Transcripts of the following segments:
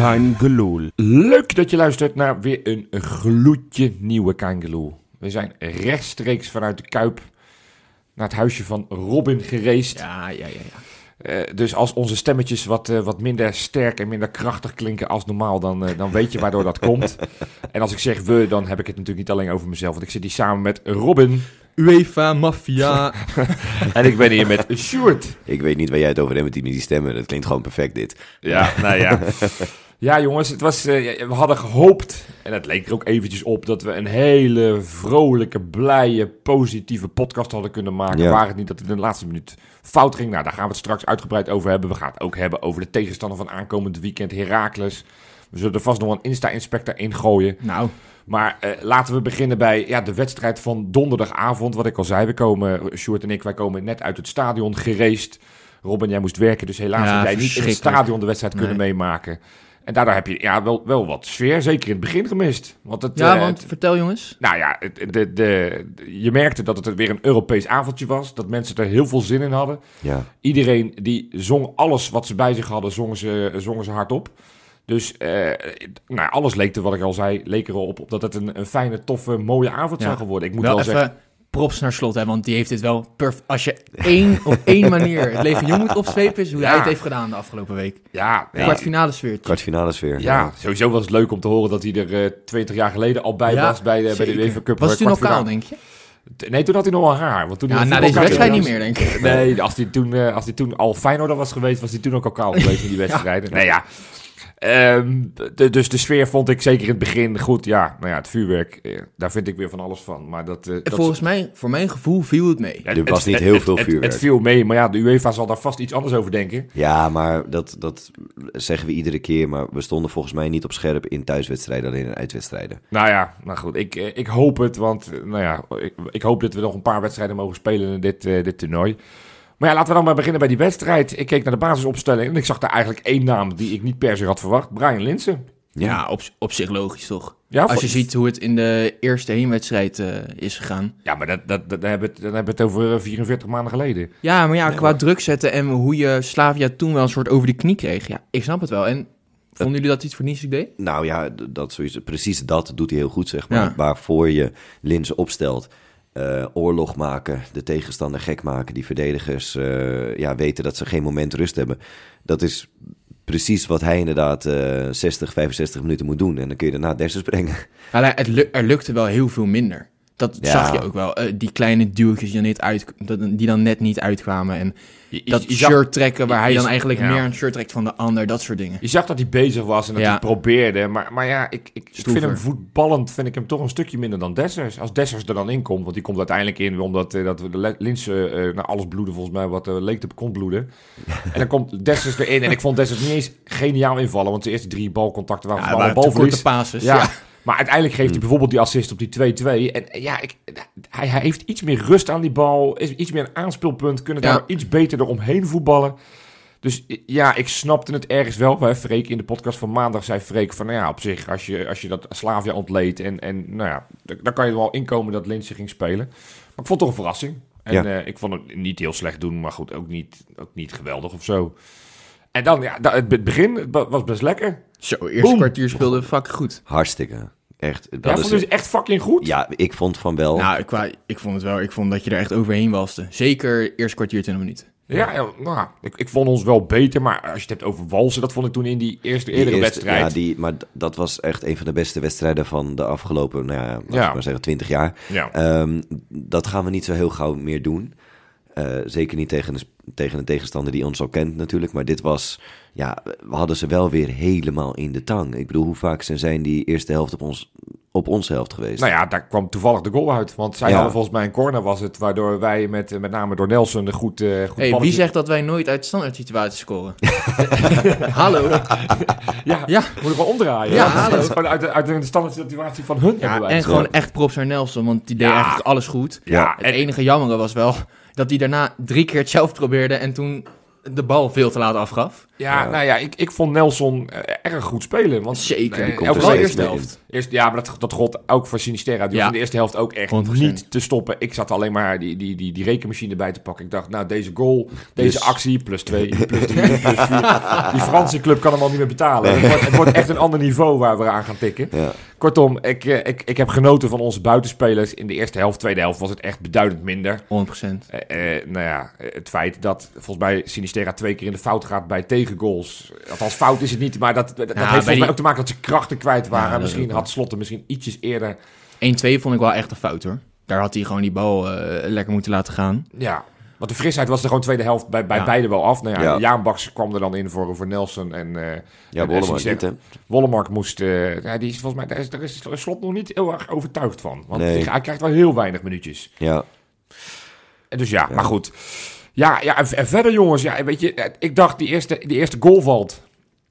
Kein Geloel. Leuk dat je luistert naar weer een gloedje nieuwe Kein Geloel. We zijn rechtstreeks vanuit de Kuip naar het huisje van Robin gereisd. Ja, ja, ja. ja. Eh, dus als onze stemmetjes wat, eh, wat minder sterk en minder krachtig klinken als normaal, dan, eh, dan weet je waardoor dat komt. En als ik zeg we, dan heb ik het natuurlijk niet alleen over mezelf, want ik zit hier samen met Robin UEFA, maffia. en ik ben hier met Sjoerd. Ik weet niet waar jij het over hebt met die, met die stemmen. Dat klinkt gewoon perfect, dit. Ja, nou ja. Ja, jongens, het was, eh, we hadden gehoopt, en het leek er ook eventjes op, dat we een hele vrolijke, blije, positieve podcast hadden kunnen maken. Ja. Waar het niet dat het in de laatste minuut fout ging. Nou, daar gaan we het straks uitgebreid over hebben. We gaan het ook hebben over de tegenstander van aankomend weekend, Heracles. We zullen er vast nog een Insta-inspector in gooien. nou, Maar eh, laten we beginnen bij ja, de wedstrijd van donderdagavond. Wat ik al zei, we komen, Sjoerd en ik, wij komen net uit het stadion gereisd. Robin, jij moest werken, dus helaas Ja, heb jij niet in het stadion de wedstrijd kunnen Nee. meemaken. En daardoor heb je ja, wel, wel wat sfeer, zeker in het begin gemist. Want het, ja, eh, want het- vertel jongens. nou ja, het- de, de, je merkte dat het weer een Europees avondje was. Dat mensen er heel veel zin in hadden. Ja. Iedereen die zong alles wat ze bij zich hadden, zongen ze, zongen ze hardop. Dus eh, nou, ja, alles leek er, wat ik al zei, leek erop op dat het een, een fijne, toffe, mooie avond Ja. zou geworden. Ik moet wel wel, even zeggen, props naar slot, hè, want die heeft dit wel perf. Als je één, op één manier het legioen moet opzwepen, is hoe hij Ja. het heeft gedaan de afgelopen week. ja, ja, Kwartfinale sfeertje. Kwartfinale sfeer. ja, sowieso was het leuk om te horen dat hij er eh 20 jaar geleden al bij Ja, was bij de, bij de. UEFA Cup. Was het toen al kaal, denk je? Nee, toen had hij nog wel haar. Want toen Ja, na deze wedstrijd niet meer, denk ik. Nee, als hij toen, eh, als hij toen al Feyenoord was geweest, was hij toen ook al kaal geweest in die wedstrijden. Nee, ja. Ehm, de- dus de sfeer vond ik zeker in het begin goed. Ja, nou ja, het vuurwerk, eh, daar vind ik weer van alles van. Maar dat, eh, En dat volgens mij, voor mijn gevoel, viel het mee. het- Er was het- niet het- heel het- veel vuurwerk. Het, viel mee, maar ja, de UEFA zal daar vast iets anders over denken. Ja, maar dat, dat zeggen we iedere keer. Maar we stonden volgens mij niet op scherp in thuiswedstrijden, alleen in uitwedstrijden. Nou ja, nou goed, ik, eh, ik hoop het, want nou ja, ik, ik hoop dat we nog een paar wedstrijden mogen spelen in dit, eh, dit toernooi. Maar ja, laten we dan maar beginnen bij die wedstrijd. Ik keek naar de basisopstelling en ik zag daar eigenlijk één naam die ik niet per se had verwacht. Brian Linsen. Ja, op, op zich logisch toch? Ja, Als je ziet hoe het in de eerste heenwedstrijd eh, is gegaan. Ja, maar dat, dat, dat, dan, hebben we het, dan hebben we het over eh, 44 maanden geleden. Ja, maar ja, qua druk zetten en hoe je Slavia toen wel een soort over de knie kreeg. Ja, ik snap het wel. En vonden jullie dat iets voor niets deed? Nou ja, dat sowieso, precies dat doet hij heel goed, zeg maar. Ja. Waarvoor je Linzen opstelt. Eh, oorlog maken, de tegenstander gek maken, die verdedigers eh, ja, weten dat ze geen moment rust hebben. Dat is precies wat hij inderdaad eh 60, 65 minuten moet doen. En dan kun je daarna Dessers brengen. Maar het er lukte wel heel veel minder. Dat Ja. zag je ook wel. Eh, die kleine duwtjes die dan, niet uit, dat- die dan net niet uitkwamen. En Je, je- dat je zag, shirt trekken waar hij dan eigenlijk ja. meer een shirt trekt van de ander. Dat soort dingen. je zag dat hij bezig was en dat Ja. hij probeerde. Maar, maar ja, ik, ik, ik vind hem voetballend vind ik hem toch een stukje minder dan Dessers. Als Dessers er dan in komt, want die komt uiteindelijk in omdat eh, dat we de Le- Linsen eh naar alles bloeden volgens mij wat leek te kon bloeden. en dan komt Dessers erin en ik vond Dessers niet eens geniaal invallen, want de eerste drie balcontacten waren Ja, te balverlies. Ja. Maar uiteindelijk geeft hij bijvoorbeeld die assist op die 2-2. En eh, ja, ik, hij, hij heeft iets meer rust aan die bal. Is iets meer een aanspeelpunt. Kunnen daar Ja. iets beter eromheen voetballen. Dus eh, ja, ik snapte het ergens wel. Hè. Freek in de podcast van maandag zei Freek van... Nou ja, op zich, als je, als je dat Slavia ontleedt... En, en nou ja, dan kan je er wel inkomen dat Linse ging spelen. Maar ik vond het toch een verrassing. En Ja. eh, ik vond het niet heel slecht doen. Maar goed, ook niet, ook niet geweldig of zo. En dan, ja, het begin was best lekker. Zo, eerste Boom. kwartier speelde fucking goed. Hartstikke. Echt. Dat Ja, is, vond je het echt fucking goed? ja, ik vond van wel. Nou, ik, vond het wel. Ik vond dat je er echt overheen waste. Zeker eerste kwartier, 20 minuten. Ja, ja, nou, ik, ik vond ons wel beter, maar als je het hebt over walsen, dat vond ik toen in die eerste Die eerdere eerste- wedstrijd. Ja, die, maar dat was echt een van de beste wedstrijden van de afgelopen, nou ja, laat Ja. ik maar zeggen, 20 jaar. Ja. Ehm, dat gaan we niet zo heel gauw meer doen. Eh, zeker niet tegen een, tegen een tegenstander die ons al kent natuurlijk. Maar dit was, ja, we hadden ze wel weer helemaal in de tang. Ik bedoel, hoe vaak zijn- zijn die eerste helft op ons op onze helft geweest. Nou ja, daar kwam toevallig de goal uit. Want zij Ja. hadden volgens mij een corner was het. Waardoor wij met, met name door Nelson een goed, eh goed Hey, wie zegt dat wij nooit uit standaard situaties scoren? Hallo. Ja, Ja. moet ik wel omdraaien. Ja, Dat is hallo. gewoon uit, de- uit de standaard situatie van hun. Ja, hebben wij en gewoon echt props naar Nelson, want die deed Ja. eigenlijk alles goed. Ja, Het enige jammere was wel dat hij daarna drie keer het zelf probeerde en toen de bal veel te laat afgaf. Ja, nou ja, ik, ik vond Nelson eh, erg goed spelen. Want, Zeker. Die komt steeds eerste helft. Eerst, ja, maar dat, dat gold ook voor Sinistera. Die Ja. in de eerste helft ook echt 100%. niet te stoppen. Ik zat alleen maar die, die, die, die rekenmachine bij te pakken. Ik dacht, nou, deze goal, deze actie, plus twee, plus drie, plus vier. Die Franse club kan hem al niet meer betalen. Het, wordt, het wordt echt een ander niveau waar we aan gaan tikken. Ja. Kortom, ik, eh, ik, ik heb genoten van onze buitenspelers. In de eerste helft, tweede helft was het echt beduidend minder. 100%. Eh, nou ja, het feit dat volgens mij Sinistera twee keer in de fout gaat bij tegengoals. Althans, fout is het niet, maar dat, dat, heeft volgens die- mij ook te maken dat ze krachten kwijt waren. Ja, misschien had Slotten misschien ietsjes eerder. 1-2 vond ik wel echt een fout hoor. Daar had hij gewoon die bal eh, lekker moeten laten gaan. Ja, want de frisheid was er gewoon tweede helft bij, bij Ja. beide wel af. Nou ja, Ja. Jaan Baks kwam er dan in voor, voor Nelson en... eh Ja, en Wollemark Sinistera. niet, hè? Wollemark moest... eh, ja, die is volgens mij... Daar is, daar is Slot nog niet heel erg overtuigd van. Want Nee. hij krijgt wel heel weinig minuutjes. Ja. En Dus ja, maar goed. Ja, ja en, en verder jongens, ja, weet je, eh, ik dacht die eerste, die eerste goal valt.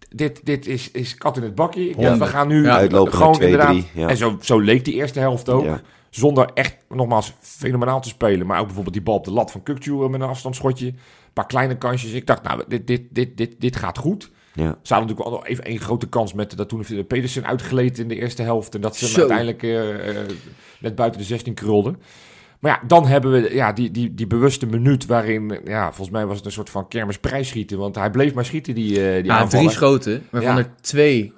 Dit, dit is, is kat in het bakje. Ja. we gaan nu Ja. Uitlopen gewoon naar 2-3, inderdaad. ja. En zo, zo leek die eerste helft ook. Ja. Zonder echt, nogmaals, fenomenaal te spelen. Maar ook bijvoorbeeld die bal op de lat van Kukju met een afstandsschotje. Een paar kleine kansjes. Ik dacht, nou, dit, dit, dit, dit, dit gaat goed. Ja. Ze hadden natuurlijk wel nog even één grote kans met dat toen Pedersen uitgeleed in de eerste helft. En dat ze hem uiteindelijk eh, eh, net buiten de 16 krulden. Maar ja, dan hebben we ja, die, die, die bewuste minuut waarin, eh, ja, volgens mij was het een soort van kermisprijs schieten. Want hij bleef maar schieten, die, eh die Ja, aanvaller. drie schoten, waarvan Ja. er twee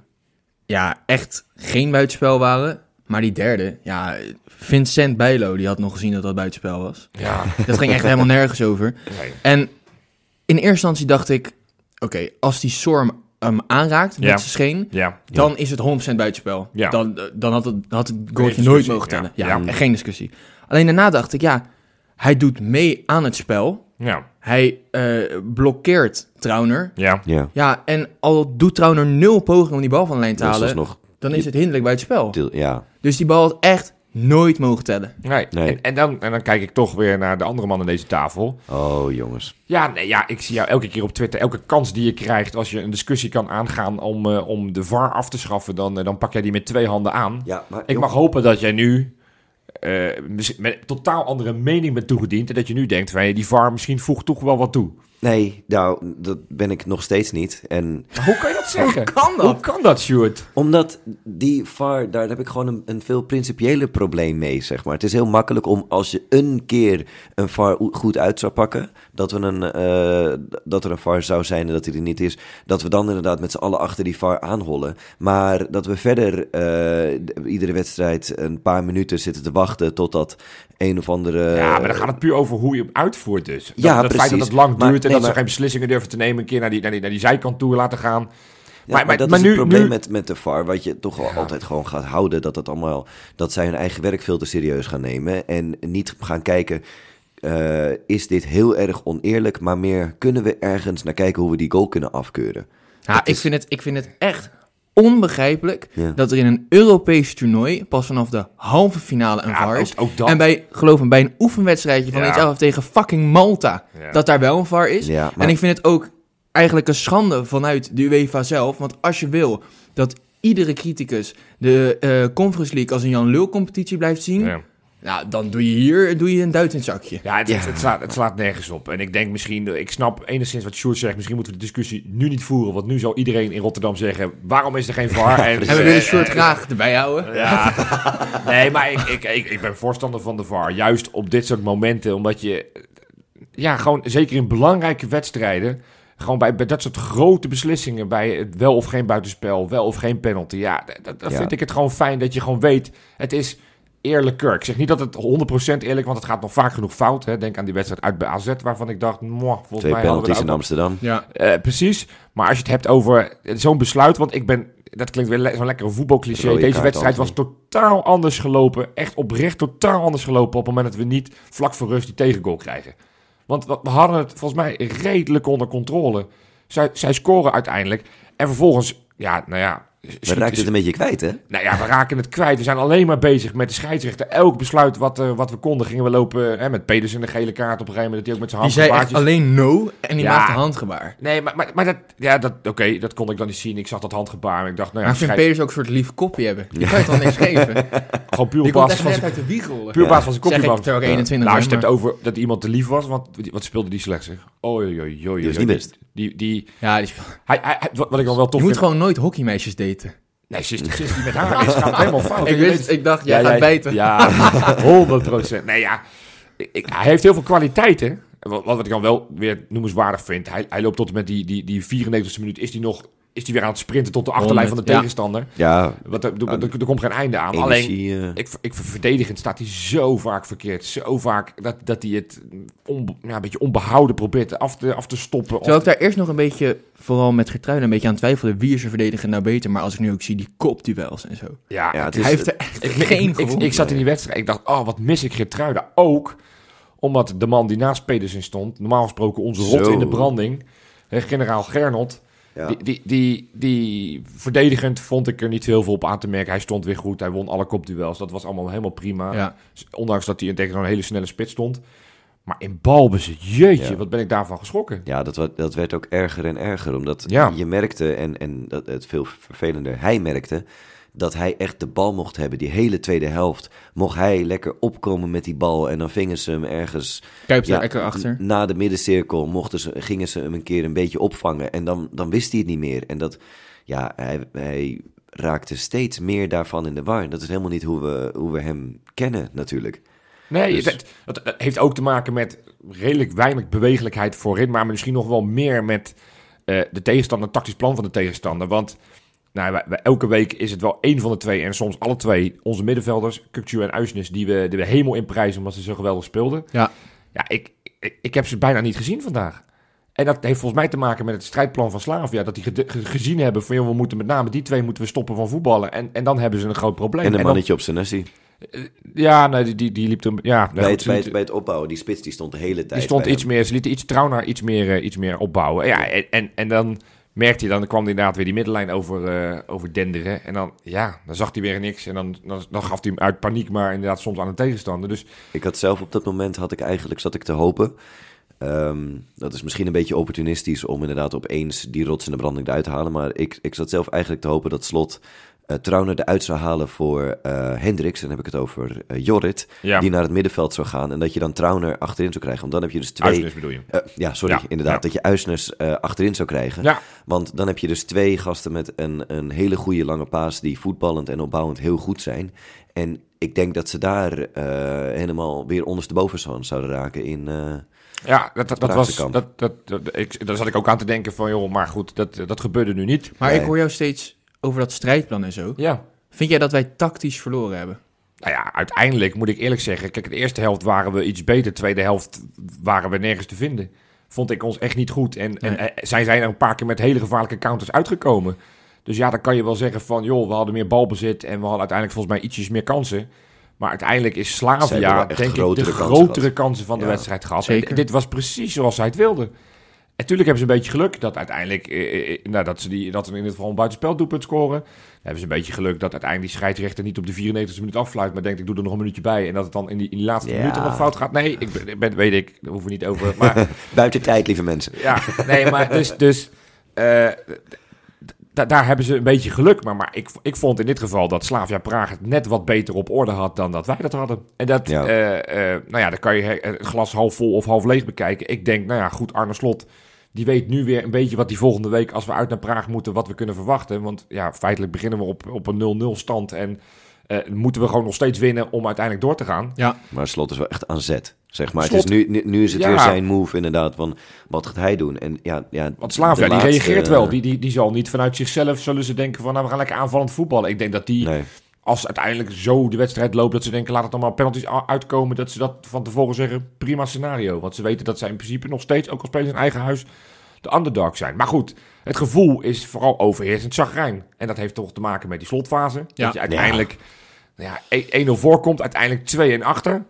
ja, echt geen buitenspel waren. Maar die derde, ja, Vincent Bijlo, die had nog gezien dat dat buitenspel was. Ja, Dat ging echt helemaal nergens over. nee. En in eerste instantie dacht ik, oké, als die Storm hem aanraakt met Ja. zijn scheen, ja. dan is het 100% buitenspel. Ja. Dan, dan had het, had het goaltje nooit mogen tellen. Ja, Ja. geen discussie. Alleen daarna dacht ik, ja, hij doet mee aan het spel. Ja, Hij eh, blokkeert Trauner. ja. Ja. Ja, en al doet Trauner nul poging om die bal van de lijn te Dat halen, is nog... dan is het hinderlijk buitenspel. deel- Ja. Dus die bal had echt nooit mogen tellen. Nee. Nee. En, en, dan, en dan kijk ik toch weer naar de andere man aan deze tafel. Oh, jongens. Ja, nee, ja, ik zie jou elke keer op Twitter, elke kans die je krijgt als je een discussie kan aangaan om, eh, om de VAR af te schaffen, dan, eh, dan pak jij die met twee handen aan. Ja, maar... Ik mag hopen dat jij nu misschien met totaal andere mening bent toegediend en dat je nu denkt van die VAR misschien voegt toch wel wat toe. Nee, nou, dat ben ik nog steeds niet. En Maar hoe kan je dat zeggen? kan dat? Hoe kan dat, Stuart? Omdat die VAR, daar heb ik gewoon een, een veel principiëler probleem mee, zeg maar. Het is heel makkelijk om als je een keer een VAR goed uit zou pakken, dat, we een, eh, dat er een VAR zou zijn en dat hij er niet is, dat we dan inderdaad met z'n allen achter die VAR aanhollen. Maar dat we verder eh, iedere wedstrijd een paar minuten zitten te wachten totdat een of andere... ja, maar dan gaat het puur over hoe je hem uitvoert dus. Dat, Ja, het feit dat precies. het lang Maar- nee, dat ze geen beslissingen durven te nemen, een keer naar die, naar die, naar die zijkant toe laten gaan. Ja, Maar- maar, dat maar is nu- het probleem nu- met, met de VAR, wat je toch altijd gewoon gaat houden, dat, het allemaal, dat zij hun eigen werk veel te serieus gaan nemen en niet gaan kijken, eh, is dit heel erg oneerlijk, maar meer kunnen we ergens naar kijken hoe we die goal kunnen afkeuren. Ja, ik, is- vind het, ik vind het echt onbegrijpelijk Ja. dat er in een Europees toernooi pas vanaf de halve finale een Ja, VAR is. ook dat. En bij, geloof me, bij een oefenwedstrijdje van Ja. iets elf tegen fucking Malta, dat daar wel een VAR is. Maar- En ik vind het ook eigenlijk een schande vanuit de UEFA zelf. Want als je wil dat iedere criticus de eh, Conference League als een Jan Lul competitie blijft zien. Nou, dan doe je hier doe je een duit in het zakje. Ja, het, Ja. Het, het slaat, het slaat nergens op. En ik denk misschien, ik snap enigszins wat Sjoerd zegt. Misschien moeten we de discussie nu niet voeren. Want nu zal iedereen in Rotterdam zeggen: waarom is er geen VAR? En, En we eh, willen eh, Short graag erbij houden. Ja, nee, maar ik, ik, ik, ik ben voorstander van de VAR. Juist op dit soort momenten, omdat je, eh, ja, gewoon zeker in belangrijke wedstrijden, gewoon bij, bij dat soort grote beslissingen, bij het wel of geen buitenspel, wel of geen penalty, ja, d- d- dan Ja. vind ik het gewoon fijn dat je gewoon weet, het is eerlijker. Ik zeg niet dat het 100% eerlijk, want het gaat nog vaak genoeg fout. Hè. Denk aan die wedstrijd uit bij AZ, waarvan ik dacht, mwah, volgens Twee mij hadden we penalties in ook Amsterdam. Ja. eh, precies. Maar als je het hebt over zo'n besluit, want ik ben, dat klinkt weer le- zo'n lekkere voetbalcliché. Deze kaart wedstrijd was totaal anders gelopen. Echt oprecht totaal anders gelopen op het moment dat we niet vlak voor rust die tegengoal krijgen. Want we we hadden het volgens mij redelijk onder controle. Zij, zij scoren uiteindelijk. En vervolgens, ja, nou ja, We raakten het een beetje kwijt, hè? Nou ja, we raken het kwijt. We zijn alleen maar bezig met de scheidsrechter. Elk besluit wat, eh, wat we konden, gingen we lopen hè, met Pedersen de gele kaart op een gegeven moment. Dat hij ook met zijn Die zei echt alleen no en die Ja. maakte handgebaar. Nee, maar, maar, maar dat, ja, dat, oké, dat kon ik dan niet zien. Ik zag dat handgebaar en ik dacht, nou ja, Maar ik vind scheids- Peters ook een soort lief kopje hebben. Die kan je toch niks geven? gewoon puur basis van net zijn uit de wieg rollen. puur basis van zijn kopje. Zeg ik was. terwijl ik 21 Nou, als je het hebt over dat iemand te lief was, want wat speelde die slecht zeg? Oei, oei, oei. Die was niet best. Die, die, Ja, die, hij, hij, hij- wat wat ik dan wel tof je moet vind... gewoon nooit hockeymeisjes daten. Nee, sinds die met haar is, gaat helemaal fout. ik, wist, ik dacht, jij gaat bijten. Ja, 100 procent. Nee, ja. Ik- hij heeft heel veel kwaliteiten. Wat, wat ik dan wel weer noemenswaardig vind. Hij, hij loopt tot en met die, die, die 94e minuut. Is hij nog is hij weer aan het sprinten tot de achterlijn van de 100, ja. tegenstander. Ja, Want er, er, komt geen einde aan. Alleen, energie. eh, ik, ik, verdedigend staat hij zo vaak verkeerd. Zo vaak dat, dat hij het ja, een beetje onbehouden probeert af te, af te stoppen. Terwijl ik daar eerst nog een beetje, vooral met Gertruiden, een beetje aan twijfelde. Wie is er verdediger nou beter? Maar als ik nu ook zie, die kopduels en zo. ja, ja, het is, Hij heeft er echt ik, geen ik, ik, zat in die wedstrijd. Ik dacht, oh, wat mis ik Geertruida. Ook omdat de man die naast Pedersen stond, normaal gesproken onze rot Zo. in de branding, generaal Gernot, ja. die, die, die, die verdedigend vond ik er niet heel veel op aan te merken. Hij stond weer goed, hij won alle kopduels. Dat was allemaal helemaal prima. Ja. Ondanks dat hij in tegen zo'n hele snelle spits stond. Maar in balbezit, jeetje, Ja. wat ben ik daarvan geschrokken. Ja, dat, dat werd ook erger en erger. Omdat Ja. je merkte, en, en dat, het veel vervelender, hij merkte dat hij echt de bal mocht hebben. Die hele tweede helft mocht hij lekker opkomen met die bal. En dan vingen ze hem ergens Kuipt er ja, lekker achter. na de middencirkel. Mochten ze, gingen ze hem een keer een beetje opvangen. En dan, dan wist hij het niet meer. En dat, ja, hij, hij raakte steeds meer daarvan in de war. En dat is helemaal niet hoe we, hoe we hem kennen natuurlijk. Nee, Dus- dat, dat- dat heeft ook te maken met redelijk weinig bewegelijkheid voorin. Maar misschien nog wel meer met eh, de tegenstander, het tactisch plan van de tegenstander. Want nou, wij, wij- elke week is het wel één van de twee en soms alle twee onze middenvelders, Kukcu en Uisnes, die we, die we hemel in prijzen omdat ze zo geweldig speelden. Ja. Ja, ik, ik, ik heb ze bijna niet gezien vandaag. En dat heeft volgens mij te maken met het strijdplan van Slavia. Dat die ge- gezien hebben van, joh, we moeten met name die twee moeten we stoppen van voetballen. En, en dan hebben ze een groot probleem. En een dan- mannetje op zijn nessie. ja, nee, die, die, die liep er... Ja, Bij, het, bij, het, bij het opbouwen, die spits die stond de hele tijd Die stond iets hem. meer, ze lieten iets trouw naar iets meer, eh, iets meer opbouwen. Ja, en, en, en dan merkte hij, dan kwam hij inderdaad weer die middenlijn over, eh, over denderen. En dan, ja, dan zag hij weer niks. En dan, dan, dan gaf hij hem uit paniek, maar inderdaad soms aan de tegenstander. Dus Ik had zelf op dat moment, had ik eigenlijk, zat ik te hopen. Ehm, dat is misschien een beetje opportunistisch om inderdaad opeens die rots in de branding eruit te halen. Maar ik, ik zat zelf eigenlijk te hopen dat Slot uh, Trauner eruit zou halen voor eh Hendricks. En dan heb ik het over eh, Jorrit, ja, die naar het middenveld zou gaan. En dat je dan Trauner achterin zou krijgen. Want dan heb je dus twee... Uisnes bedoel je. Eh, ja, sorry, Ja, inderdaad. ja. Dat je Uisnes eh, achterin zou krijgen. Ja, Want dan heb je dus twee gasten met een, een hele goede lange paas die voetballend en opbouwend heel goed zijn. En ik denk dat ze daar eh, helemaal weer ondersteboven zo- zouden raken in... eh, ja dat, dat, dat was... Dat, dat, dat, ik, daar zat ik ook aan te denken van, joh, maar goed, dat, dat gebeurde nu niet. Maar Nee. ik hoor jou steeds over dat strijdplan en zo. Ja. Vind jij dat wij tactisch verloren hebben? Nou ja, uiteindelijk moet ik eerlijk zeggen. Kijk, de eerste helft waren we iets beter. De tweede helft waren we nergens te vinden. Vond ik ons echt niet goed. En, en eh, zijn zij er een paar keer met hele gevaarlijke counters uitgekomen. Dus ja, dan kan je wel zeggen van... joh, we hadden meer balbezit en we hadden uiteindelijk volgens mij ietsjes meer kansen. Maar uiteindelijk is Slavia denk ik de grotere kansen van de Ja, wedstrijd gehad. zeker. En dit was precies zoals zij het wilden. Natuurlijk hebben ze een beetje geluk dat uiteindelijk... eh, eh, nou, dat ze die, dat ze in ieder geval een buitenspeldoelpunt scoren. Dan hebben ze een beetje geluk dat uiteindelijk die scheidsrechter niet op de 94e minuut affluit, maar denkt ik doe er nog een minuutje bij en dat het dan in die, in die laatste Ja. minuten nog fout gaat. Nee, ik ben, weet ik, daar hoeven we niet over. Maar buiten tijd, lieve mensen. ja, nee, maar dus, dus eh, daar hebben ze een beetje geluk. Maar, maar ik, ik vond in dit geval dat Slavia Praag het net wat beter op orde had dan dat wij dat hadden. En dat, Ja. eh, eh, nou ja, dan kan je he- het glas half vol of half leeg bekijken. Ik denk, nou ja, goed, Arne Slot, die weet nu weer een beetje wat die volgende week, als we uit naar Praag moeten, wat we kunnen verwachten. Want ja, feitelijk beginnen we op, op een 0-0 stand en eh, moeten we gewoon nog steeds winnen om uiteindelijk door te gaan. Maar Slot is wel echt aan zet, zeg maar. Slot- Het is nu, nu, is het Ja. weer zijn move inderdaad, van wat gaat hij doen? En ja, ja, Want Slavia, die laatste- reageert wel. Die, die, die zal niet vanuit zichzelf, zullen ze denken van, nou, we gaan lekker aanvallend voetballen. Ik denk dat die, Nee, als uiteindelijk zo de wedstrijd loopt, dat ze denken, laat het allemaal penalties uitkomen, dat ze dat van tevoren zeggen, prima scenario. Want ze weten dat zij in principe nog steeds, ook al spelen ze in eigen huis, de underdog zijn. Maar goed, het gevoel is vooral overheersend chagrijn. En dat heeft toch te maken met die slotfase. Ja. Dat je uiteindelijk nou ja, 1-0 voorkomt, uiteindelijk 2-1 achter.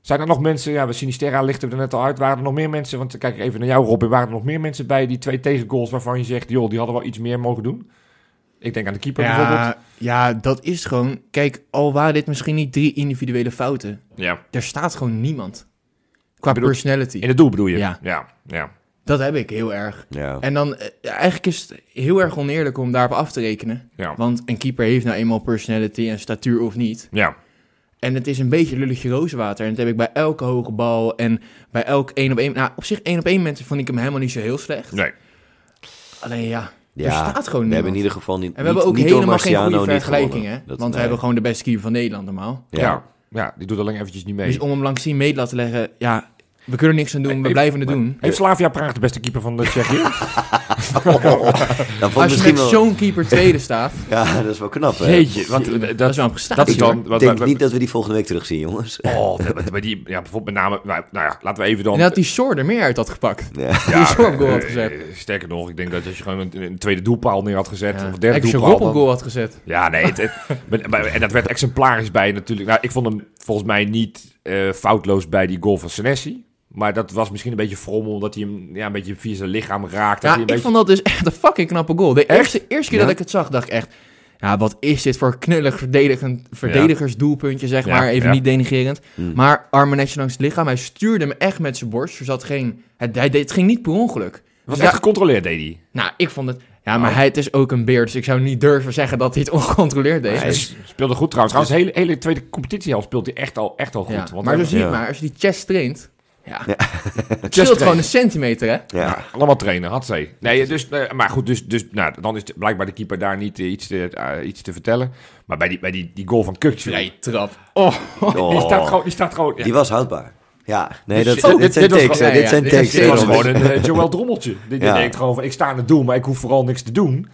Zijn er nog mensen, ja, we Sinisterra lichten er net al uit, waren er nog meer mensen, want kijk even naar jou Robin, waren er nog meer mensen bij die twee tegengoals waarvan je zegt, joh, die hadden wel iets meer mogen doen? Ik denk aan de keeper bijvoorbeeld. Ja, ja, dat is gewoon... Kijk, al waren dit misschien niet drie individuele fouten. Ja. Er staat gewoon niemand. Qua bedoel- personality. In het doel bedoel je? Ja. Ja, ja. Dat heb ik heel erg. Ja. En dan, eh, eigenlijk is het heel erg oneerlijk om daarop af te rekenen. Ja. Want een keeper heeft nou eenmaal personality en statuur of niet. ja. En het is een beetje lulletje rozenwater. En dat heb ik bij elke hoge bal en bij elk één op één... Nou, op zich één op één mensen vond ik hem helemaal niet zo heel slecht. Nee. Alleen ja, Ja, er staat gewoon We niemand. hebben in ieder geval niet. En we hebben ook niet helemaal geen Marciano goede niet vergelijking, gewonnen. hè? Dat- Want we hebben gewoon de beste keeper van Nederland normaal. Ja. Ja. ja. die doet alleen eventjes niet mee. Dus om hem langs zien mee te laten leggen, ja, we kunnen er niks aan doen, we Heeft- blijven het doen. Heeft Slavia Praag de beste keeper van de Tsjechië? Dan Als je met wel... zo'n keeper tweede staat, Ja, dat is wel knap, hè? Jeetje, want eh, dat, dat is wel een prestatie. dat is dan... Ik Wat, denk wat- niet dat we die volgende week terugzien, jongens. Oh, met die, ja, bijvoorbeeld met name... Nou nou ja, laten we even dan... En dat die Soor er meer uit had gepakt. Ja. die Soor op goal had eh, gezet. eh, sterker nog, ik denk dat als je gewoon een, een tweede doelpaal neer had gezet... Ja. of een derde Als je doelpaal... Rob op dan- goal had gezet. Ja, nee. Het, het- maar- maar- en dat werd exemplarisch bij natuurlijk. Nou, ik vond hem volgens mij niet eh, foutloos bij die goal van Senesi. Maar dat was misschien een beetje frommel, omdat hij hem ja, een beetje via zijn lichaam raakt. dat Ja, hij ik beetje... vond dat dus echt een fucking knappe goal. De Echt? eerste, eerste keer Ja? dat ik het zag, dacht ik echt... Ja, wat is dit voor knullig verdedigend, verdedigersdoelpuntje, zeg Ja, maar. Even ja. niet denigerend. Mm. Maar armen netjes langs het lichaam. Hij stuurde hem echt met zijn borst. Er zat geen... Het, hij deed, het ging niet per ongeluk. Het was Dus echt ja, gecontroleerd, deed hij. nou, ik vond het... Ja, maar Oh. hij het is ook een beer, dus ik zou niet durven zeggen dat hij het ongecontroleerd deed. Hij speelde goed trouwens. Trouwens, de hele, hele tweede competitiehelft speelt hij echt al, echt al goed. Ja, Want maar je Ja. maar, als je die chest traint... Ja, Ja. het scheelt gewoon een centimeter, hè? Ja. Ja, allemaal trainen, had ze. Nee, dus, eh, maar goed, dus, dus nou, dan is blijkbaar de keeper daar niet eh, iets, te, eh, iets te vertellen. Maar bij die, bij die, die goal van Kukje, Vrije trap. Oh, die staat gewoon... Die staat gewoon ja, Die was houdbaar. Ja, nee, Dus dat, dit- dit, dit zijn takes, Dit zijn dit is- takes. Dit was gewoon een eh, Joël Drommeltje. Die, die Ja. denkt gewoon van, ik sta in het doel, maar ik hoef vooral niks te doen.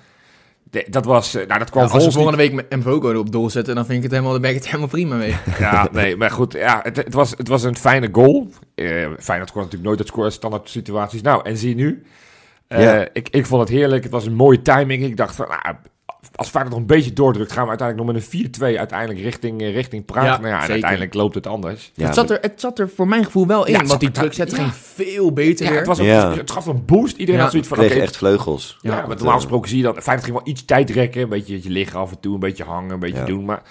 De- dat was, eh, nou dat kwam Ja, als we volgens volgende week met Mvogo op doel zetten, dan vind ik het helemaal, dan ben ik het helemaal prima mee. Ja, nee, maar goed, ja, het, het, was, het was een fijne goal. Eh Feyenoord scoort natuurlijk nooit het scoren standaard situaties. Nou, en zie je nu. Eh, Ja. ik, ik vond het heerlijk. Het was een mooie timing. Ik dacht van, nou, als Feyenoord nog een beetje doordrukt, gaan we uiteindelijk nog met een 4-2 uiteindelijk richting, eh, richting Praag. Ja, nou ja, en uiteindelijk loopt het anders. Ja, het, zat er, het zat er voor mijn gevoel wel in, Ja, het want die zat er- druk zet ja. ging veel beter Ja, weer. het, was ook, Ja. het gaf een boost. Iedereen Ja. had zoiets van, kreeg oké, echt vleugels. Ja, Ja, want dat, normaal gesproken zie je dan... Feyenoord ging wel iets tijd rekken, een beetje je liggen af en toe, een beetje hangen, een beetje Ja. doen. Maar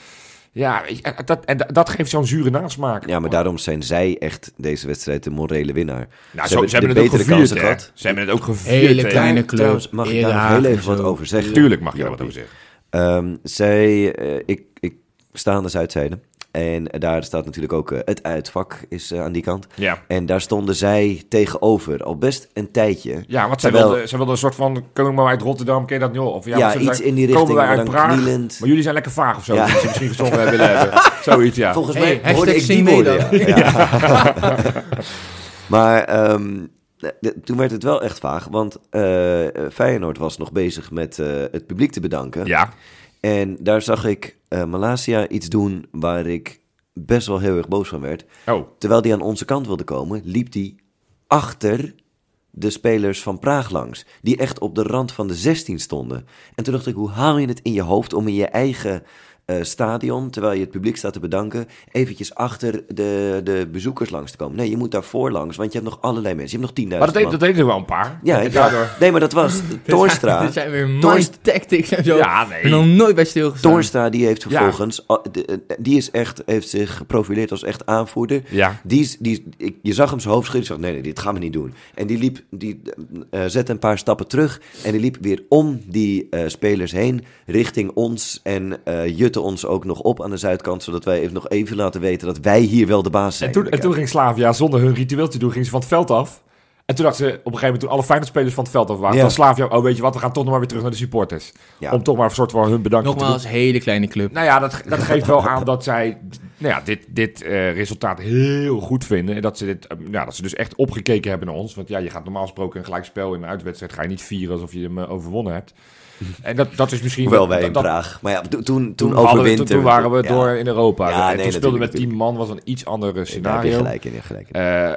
ja, dat, en dat- geeft zo'n zure nasmaak. Ja, maar daarom zijn zij echt deze wedstrijd de morele winnaar. Nou, Ze zo, hebben ze hebben de het ook betere gevierd, gehad. Ze hebben het ook gevierd. Hele kleine club. trouwens, mag ik daar nog heel en even wat over zeggen? Tuurlijk mag je daar wat over zeggen. Ehm, zij, eh, ik, ik sta aan de Zuidzijde. En daar staat natuurlijk ook eh, het uitvak is eh, aan die kant. Ja. En daar stonden zij tegenover al best een tijdje. Ja, want zij Terwijl- wilden, zij wilden een soort van, komen wij uit Rotterdam, ken je dat al? Of ja, Ja, iets in die komen richting, wij maar uit Praag, knielend. maar jullie zijn lekker vaag of zo. Ja. Dat ze misschien gezongen willen hebben. Zoiets, ja. Volgens Hey, mij hoorde ik die woorden. maar ehm, toen werd het wel echt vaag. Want eh, Feyenoord was nog bezig met het publiek te bedanken. Ja, En daar zag ik eh Malasia iets doen waar ik best wel heel erg boos van werd. oh. Terwijl die aan onze kant wilde komen, liep die achter de spelers van Praag langs. Die echt op de rand van de 16 stonden. En toen dacht ik, hoe haal je het in je hoofd om in je eigen eh, stadion, terwijl je het publiek staat te bedanken, eventjes achter de, de bezoekers langs te komen? Nee, je moet daarvoor langs, want je hebt nog allerlei mensen. Je hebt nog 10.000 Maar dat, deed, dat deden er wel een paar. Ja, ik, daardoor- nee, maar dat was Toornstra. Dit zijn weer mind tactics en zo. Ja, Ik nee. ben nog nooit bij stilgestaan. Toornstra die heeft vervolgens, eh, die is echt, heeft zich geprofileerd als echt aanvoerder. Ja. Die, die, ik, je zag hem zijn hoofd schudden. Ik nee, nee, dit gaan we niet doen. En die liep, die eh, zette een paar stappen terug. En die liep weer om die spelers heen, richting ons. En eh ons ook nog op aan de zuidkant, zodat wij even nog even laten weten dat wij hier wel de baas zijn. En toen, en toen ging Slavia zonder hun ritueel te doen, ging ze van het veld af. En toen dachten ze op een gegeven moment, toen alle fijne spelers van het veld af waren, Ja. dan Slavia, oh weet je wat, we gaan toch nog maar weer terug naar de supporters. Ja. Om toch maar een soort van hun bedankje te doen. Nogmaals, hele kleine club. Nou ja, dat, dat geeft wel aan dat zij nou ja, dit, dit eh, resultaat heel goed vinden. En dat ze, dit, eh, ja, dat ze dus echt opgekeken hebben naar ons. Want ja, je gaat normaal gesproken een gelijkspel in een uitwedstrijd... ga je niet vieren alsof je hem eh, overwonnen hebt. En dat, dat is misschien... Hoewel wij in dat- Praag. Maar ja, to- toen, toen, Toen, toen, toen waren we ja. door in Europa. Ja, en nee, toen speelden we met 10 man, was een iets ander je scenario. gelijk in, ja, gelijk in. Eh,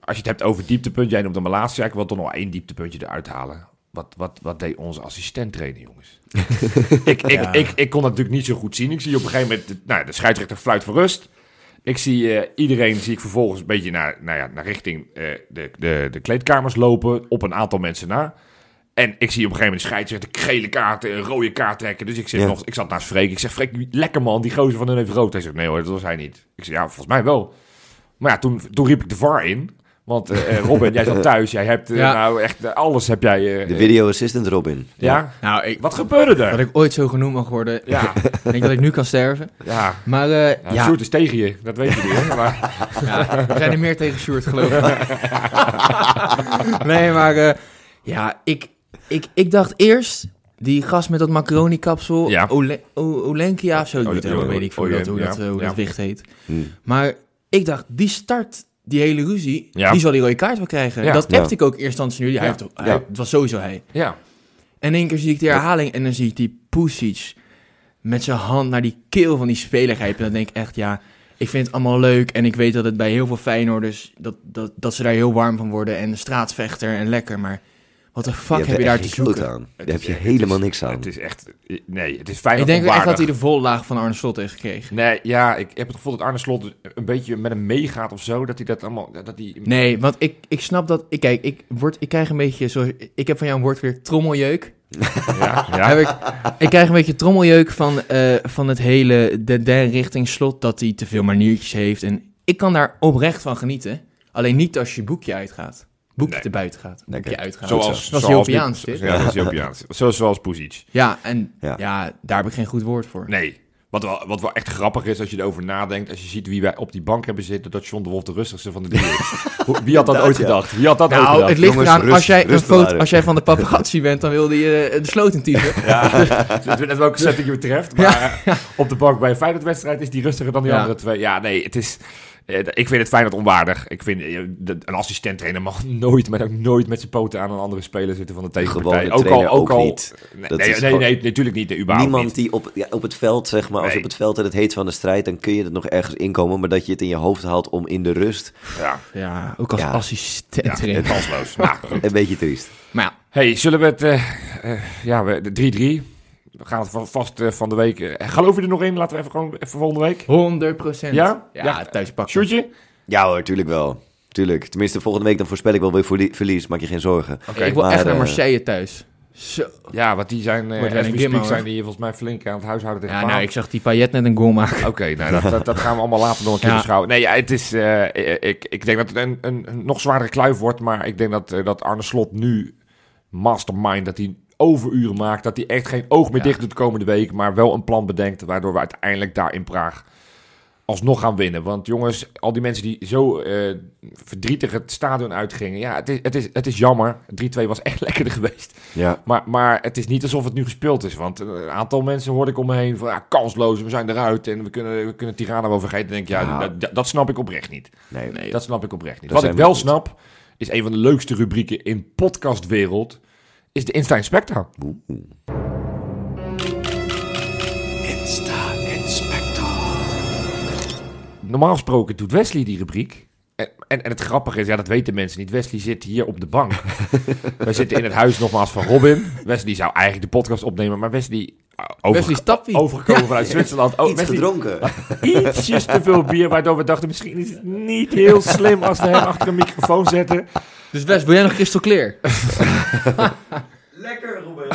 als je het hebt over dieptepunt, jij noemt de Malasia. Ik wil toch nog één dieptepuntje eruit halen. Wat, wat, wat deed onze assistent trainen, jongens? ik, ik, Ja. ik, ik kon dat natuurlijk niet zo goed zien. Ik zie op een gegeven moment, de, nou, de scheidsrechter fluit voor rust. Ik zie eh, iedereen, zie ik vervolgens een beetje naar, nou ja, naar richting eh, de, de, de kleedkamers lopen, op een aantal mensen na. En ik zie op een gegeven moment de scheidsrechter gele kaarten, een rode kaart trekken. Dus ik, zeg Ja. nog, ik zat naast Freek. Ik zeg, Freek, lekker man, die gozer van hun heeft rood. Hij zegt, nee hoor, dat was hij niet. Ik zeg, ja, volgens mij wel. Maar ja, toen, toen riep ik de VAR in. Want eh, eh, Robin, jij zat thuis. Jij hebt eh, Ja. nou echt alles heb jij... eh, De video assistant Robin. Ja? Nou, ik, Wat gebeurde dat er? ik ooit zo genoemd mag worden. Ja, Ik denk dat ik nu kan sterven. ja. Maar eh, Ja, ja, Sjoerd is tegen je, dat weet je niet. hè, Maar, ja, we zijn er meer tegen Sjoerd, geloof ik. nee, maar eh, ja, ik, ik, ik dacht eerst... Die gast met dat macaroni-kapsel, Ja. Ole, O- Olenkia of zo, Oh, weet, ik, weet ik veel hoe dat, hoe ja, dat, hoe ja. dat wicht heet. Hm. Maar ik dacht, die start, die hele ruzie, Ja. die zal die rode kaart wel krijgen. Ja. Dat Ja. appte ik ook eerst. Hij hij- Ja. Het was sowieso hij. ja. En in één keer zie ik de herhaling en dan zie ik die Pusic met zijn hand naar die keel van die speler grijpen. En dan denk ik echt, ja, ik vind het allemaal leuk. En ik weet dat het bij heel veel Feyenoorders, dat, dat, dat ze daar heel warm van worden. En de straatsvechter en lekker, maar wat de fuck heb je daar te zoeken? aan. Daar heb je echt- helemaal is- niks aan. Het is echt... Nee, het is fijn Ik denk echt dat hij de vollaag van Arne Slot heeft gekregen. Nee, ja, ik heb het gevoel dat Arne Slot een beetje met hem meegaat of zo. Dat hij dat allemaal... Dat hij... Nee, want ik, ik snap dat... Ik, kijk, ik, word, ik krijg een beetje... Zo, ik heb van jou een woord weer trommeljeuk. Ja, ja. Heb ik, ik krijg een beetje trommeljeuk van, eh, van het hele de derde richting slot dat hij te veel maniertjes heeft. En ik kan daar oprecht van genieten. Alleen niet als je boekje uitgaat. Boekje Nee. te buiten gaat. Boekje Lekker. uitgaat. Zoals, zoals Jopiaans, dit. Ja, dat is Jopiaans. Zoals, zoals Pusic. Ja, en Ja. ja. daar heb ik geen goed woord voor. Nee. Wat wel, wat wel echt grappig is als je erover nadenkt. Als je ziet wie wij op die bank hebben zitten. Dat John de Wolf de rustigste van de drie is. Wie had dat ooit ja. gedacht? Wie had dat ooit Nou, gedacht? het ligt Jongens, eraan, rust- als, jij een foto, als jij van de paparazzi bent, dan wilde je eh, de sloot in typen. Ja, het is net welke setting je betreft. Maar eh, op de bank bij een Feyenoord-wedstrijd is die rustiger dan die Ja. andere twee. Ja, nee, het is... eh, Ik vind het Feyenoord onwaardig. Ik vind eh, een assistent-trainer mag nooit, maar ook nooit met zijn poten aan een andere speler zitten van de tegenpartij. Gewone trainer ook niet. Nee, Dat nee, nee, gewoon- nee, natuurlijk niet. Überhaupt Niemand niet. die op, ja, op het veld, zeg maar, als Nee. op het veld en het heet van de strijd, dan kun je het nog ergens inkomen. Maar dat je het in je hoofd haalt om in de rust, Ja, Ja, ook als Ja. assistent. ja kansloos. nou, een beetje triest. Maar ja, Hey, zullen we het... eh, eh, ja, we- de 3-3. We gaan het va- vast eh, van de week... eh, geloof je er nog in? Laten we even gewoon even volgende week. 100 procent. Ja? Ja, Ja. thuis pakken. Sjoerdje? Ja hoor, tuurlijk wel. Tuurlijk. Tenminste, volgende week dan voorspel ik wel weer verlie- verlies. Maak je geen zorgen. Oké. ik wil maar, echt naar eh, Marseille thuis. Zo. Ja, want die zijn... eh gimmo, speak zijn die volgens mij flink aan het huishouden tegen Ja, Paal. nou, ik zag die Payet net een goal maken. Oké, nou, dat, dat, dat gaan we allemaal later nog een keer Ja. beschouwen. Nee, ja, het is, eh, ik, ik denk dat het een, een, een nog zwaardere kluif wordt. Maar ik denk dat, dat Arne Slot nu mastermind, dat hij overuren maakt. Dat hij echt geen oog meer Ja. dicht doet de komende week. Maar wel een plan bedenkt, waardoor we uiteindelijk daar in Praag alsnog gaan winnen. Want jongens, al die mensen die zo eh, verdrietig het stadion uitgingen. Ja, het is, het is, het is jammer. 3-2 was echt lekkerder geweest. Ja. Maar, maar het is niet alsof het nu gespeeld is. Want een aantal mensen hoorde ik om me heen van... Ja, kansloos, we zijn eruit en we kunnen, we kunnen Tirana wel vergeten. Dan denk ik, ja, Ja. Dat, dat, snap ik oprecht niet. Nee, Nee, Dat snap ik oprecht niet. Wat ik wel goed. snap, is een van de leukste rubrieken in podcastwereld... is de Insta Inspector. Oeh. Normaal gesproken doet Wesley die rubriek. En, en, en het grappige is, ja, dat weten mensen niet. Wesley zit hier op de bank. Wij zitten in het huis nogmaals van Robin. Wesley zou eigenlijk de podcast opnemen, maar Wesley... Wesley Stappie. overgekomen vanuit Zwitserland. Oh, Iets Wesley, gedronken. ietsjes te veel bier, waardoor we dachten misschien is het niet heel slim als we hem achter een microfoon zetten. Dus Wes, wil jij nog Crystal Clear? Lekker, Robin.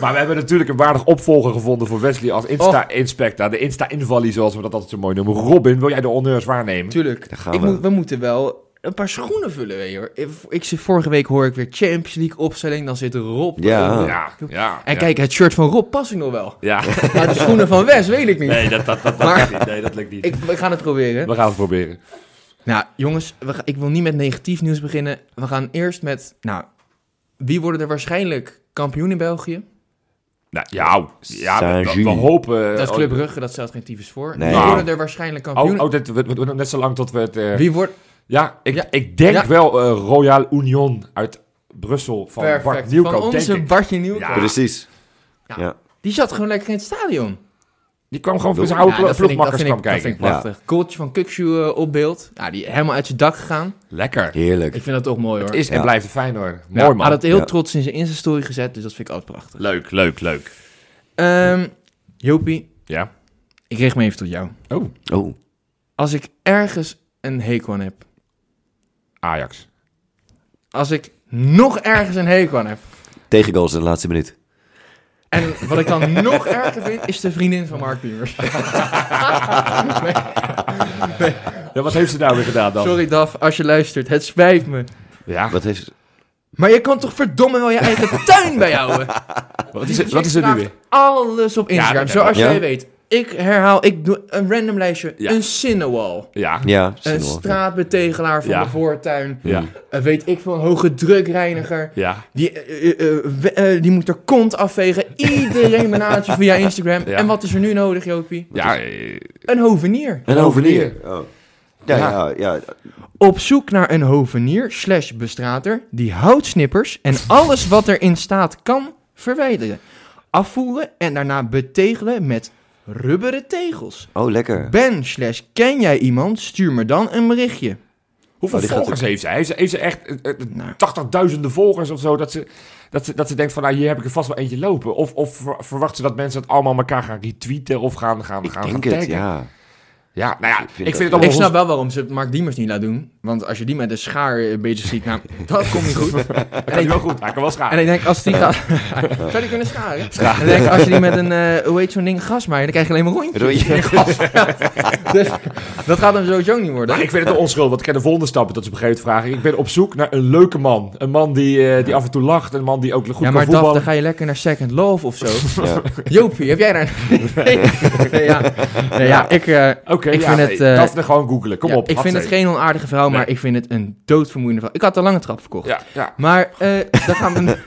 Maar we hebben natuurlijk een waardig opvolger gevonden voor Wesley als Insta-inspector. De Insta-invallie, zoals we dat altijd zo mooi noemen. Robin, wil jij de honneurs waarnemen? Tuurlijk. Daar gaan Ik we. moet, we moeten wel een paar schoenen vullen, weet je hoor. Ik, ik, zit- vorige week hoor ik weer Champions League opstelling, dan zit Rob. Ja. Ja, ja. En ja. kijk, het shirt van Rob past ik nog wel. Ja. Maar de schoenen van Wes weet ik niet. Nee, dat, dat, dat, dat Maar- niet. Nee, dat lukt niet. Ik, we gaan het proberen. We gaan het proberen. Nou, jongens, we ga- ik wil niet met negatief nieuws beginnen. We gaan eerst met, nou, wie worden er waarschijnlijk kampioen in België? Nou, ja, ja we, we- we hopen... Dat is Club Brugge, dat stelt geen tyfus voor. Nee. Wie Nou. worden er waarschijnlijk kampioen? Oh, oh dit, we, we doen net zo lang tot we het... eh, Wie wordt... Ja, ik, Ja. ik denk Ja. wel eh, Royal Union uit Brussel van Bart Perfect. Nieuwkoop, Van onze. Bartje Nieuwkoop. Ja. Precies. Ja. Ja. Die zat gewoon lekker in het stadion. Die kwam gewoon voor zijn Ja, oude dat vind ik, dat ploegmakkers vind ik, kwam dat vind kijken. ik prachtig. Kooltje van Kukshoe eh, op beeld. Ja, die helemaal uit zijn dak gegaan. Lekker. Heerlijk. Ik vind dat toch mooi hoor. Het is en Ja. blijft Feyenoord. Ja, Mooi man. Had het heel Ja. trots in zijn Insta-story gezet, dus dat vind ik altijd prachtig. Leuk, leuk, leuk. Ehm Jopie, Ja. ik richt me even tot jou. Oh, Oh, Als ik ergens een hekel aan heb, Ajax. als ik nog ergens een hekel aan heb. Tegengoals in de laatste minuut. En wat ik dan nog erger vind, is de vriendin van Mark Piemers. Ja, wat heeft ze nou weer gedaan dan? Sorry Daf, als je luistert, het spijt me. Ja, Wat heeft... Maar je kan toch verdomme wel je eigen tuin bijhouden? wat is, het, wat is er nu weer? Alles op Instagram, dat- zoals ja. jij weet. Ik herhaal, ik doe een random lijstje. Ja. Een Cinnewall. Ja, Ja, Een straatbetegelaar van Ja. de voortuin. ja, Eh, weet ik veel, een hoge drukreiniger. ja. Die, eh, eh, die moet er kont afvegen. Iedereen benadert je via Instagram. Ja. En wat is er nu nodig, Jopie? Ja, Een hovenier. Een hovenier. Oh. Ja, Ja. ja, ja. Op zoek naar een hovenier slash bestrater die houtsnippers en alles wat erin staat kan verwijderen. Afvoeren en daarna betegelen met rubberen tegels. Oh, lekker. Ben slash ken jij iemand? Stuur me dan een berichtje. hoeveel Oh, volgers heeft ze? Heeft ze, heeft ze echt eh, eh, Nou. 80.000 volgers of zo? Dat ze, dat, ze, dat ze denkt van, nou, hier heb ik er vast wel eentje lopen. Of, of ver- verwacht ze dat mensen het allemaal elkaar gaan retweeten of gaan, gaan, Ik gaan, denk gaan het, taggen? ja. Ja, nou ja, Ik ik vind het allemaal... Ik snap wel waarom ze Mark Diemers niet laat doen. Want als je die met een schaar eh, bezig ziet, nou, dat komt niet goed. Dat kan wel goed. Hij kan wel scharen. En ik denk, als die gaat... Zou die kunnen scharen? En ik denk, als je die met een, eh, hoe heet zo'n ding, gasmaaier, dan krijg je alleen maar rondjes. Rondje. Dus dat gaat hem sowieso niet worden. Maar ik vind het een onschuld, want ik ken de volgende stap dat ze op een gegeven moment vragen. Ik ben op zoek naar een leuke man. Een man die, eh, die af en toe lacht. Een man die ook goed ja, kan maar Daf, voetballen. dan ga je lekker naar Second Love of zo. Ja. Jopie, heb jij daar... nee, ja. Nee, ja, ik, eh, Oké, ik ja, vind nee, het, eh, Daphne gewoon googlen. Kom ja, op. ik vind het geen onaardige vrouw, maar Nee. ik vind het een doodvermoeiende vrouw. Ik had een lange trap verkocht. Ja, ja. Maar, eh dan gaan we...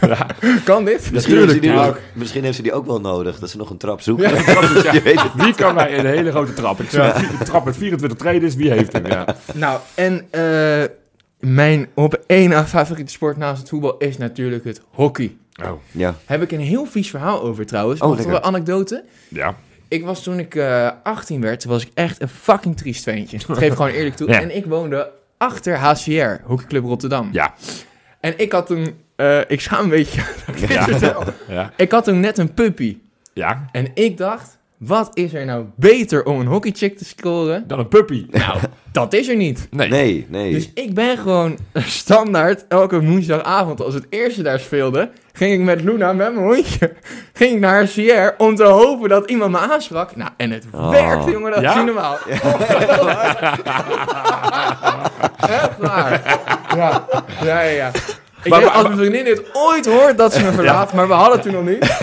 Kan dit? Misschien, heeft ze die, Ja. nog- misschien heeft ze die ook wel nodig, dat ze nog een trap zoekt. Ja, Je weet het. Wie kan mij een hele grote trap? Ik zie een trap met 24 treden, wie heeft hem? Ja. Nou, en eh, mijn op één na favoriete sport naast het voetbal is natuurlijk het hockey. Oh. Ja. Heb ik een heel vies verhaal over trouwens. Oh, Nog lekker. een anekdote. Ja. Ik was toen ik eh 18 werd, was ik echt een fucking triest ventje. Dat geef ik gewoon eerlijk toe. Ja. En ik woonde achter HCR, Hockeyclub Rotterdam. Ja. En ik had toen, eh, ik schaam een beetje Ja. Ja. Ik had toen net een puppy. Ja. En ik dacht, wat is er nou beter om een hockeychick te scoren? Dan een puppy. Nou, dat is er niet. Nee. Nee, nee. Dus ik ben gewoon standaard elke woensdagavond als het eerste daar speelde, ging ik met Luna, met mijn hondje, ging ik naar CR om te hopen dat iemand me aansprak. Nou, en het Oh. werkte, jongen, dat Ja? is niet normaal. Echt waar. Ja, ja, ja. ja. Ik Maar- denk, maar- als mijn vriendin dit ooit hoort dat ze me verlaat, maar we hadden het toen nog niet.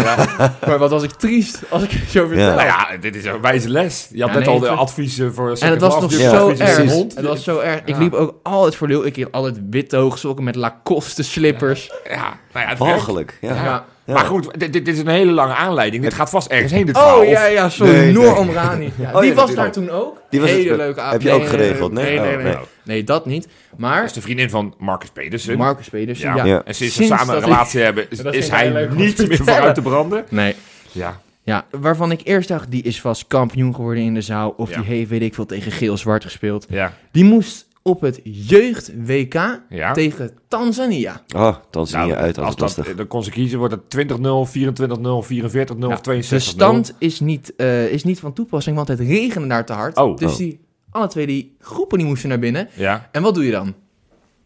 Maar wat was ik triest als ik het zo vertel. Nou ja, dit is een wijze les. Je had Ja, net nee, al de adviezen voor... En het was nog Ja, zo erg. Het was zo erg. Ik Ja. liep ook altijd voor lul. Ik had altijd witte hoogsokken met Lacoste slippers. Ja, nou ja, het werkt. Walgelijk. Ja. Ja. Maar goed, dit, dit is een hele lange aanleiding. Dit gaat vast ergens heen, dit Oh verhaal. ja, ja, sorry. Nee, Noor nee. Omrani. Ja, Oh, die ja, was daar toen ook. Die was Hele het- leuke heb je ook geregeld? Nee? Nee, nee, Oh, nee. nee. Nee, dat niet. Maar Dat is de vriendin van Marcus Pedersen. Marcus Pedersen, ja. En sinds ze samen een ik- relatie hebben, is, hij niet meer vooruit te branden. Nee. Ja. Ja, waarvan ik eerst dacht, die is vast kampioen geworden in de zaal. Of Ja. die heeft, weet ik veel, tegen geel-zwart gespeeld. Ja. Die moest op het jeugd-WK Ja. tegen Tanzania. Oh, dan zie je Nou, uit als dat, lastig. dan kon ze kiezen, wordt het 20-0, 24-0, 44-0 Ja, of 62-0. de stand is niet, eh, is niet van toepassing, want het regende daar te hard. Oh. dus Oh. die, alle twee die groepen die moesten naar binnen. Ja, En wat doe je dan?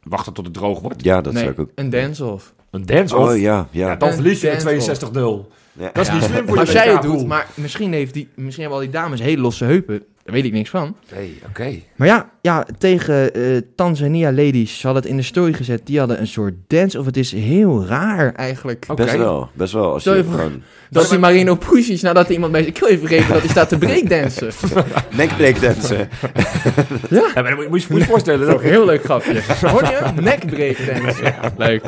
wachten tot het droog wordt. Ja, dat nee, zou ik ook... een dance-off. Een dance-off. Oh ja, Ja, ja. dan Een verlies je met dance-off. 62-0. Ja. Dat is niet slim voor je Als jij het doet, maar misschien, heeft die, misschien hebben al die dames hele losse heupen. Daar weet ik niks van. Nee, oké. Maar ja, ja tegen eh, Tanzania ladies, ze hadden het in de story gezet. Die hadden een soort dance, of het is heel raar eigenlijk. Oké. Best wel, best wel. Als Stel je gewoon Dat die Marino Pusic, nadat iemand bij Ik wil even vergeten dat hij staat te breakdansen. nekbreakdansen. Ja, maar dan moet je moet je moet je voorstellen. Dat is ook heel leuk grapje. Hoor je? Nek breakdansen. Leuk.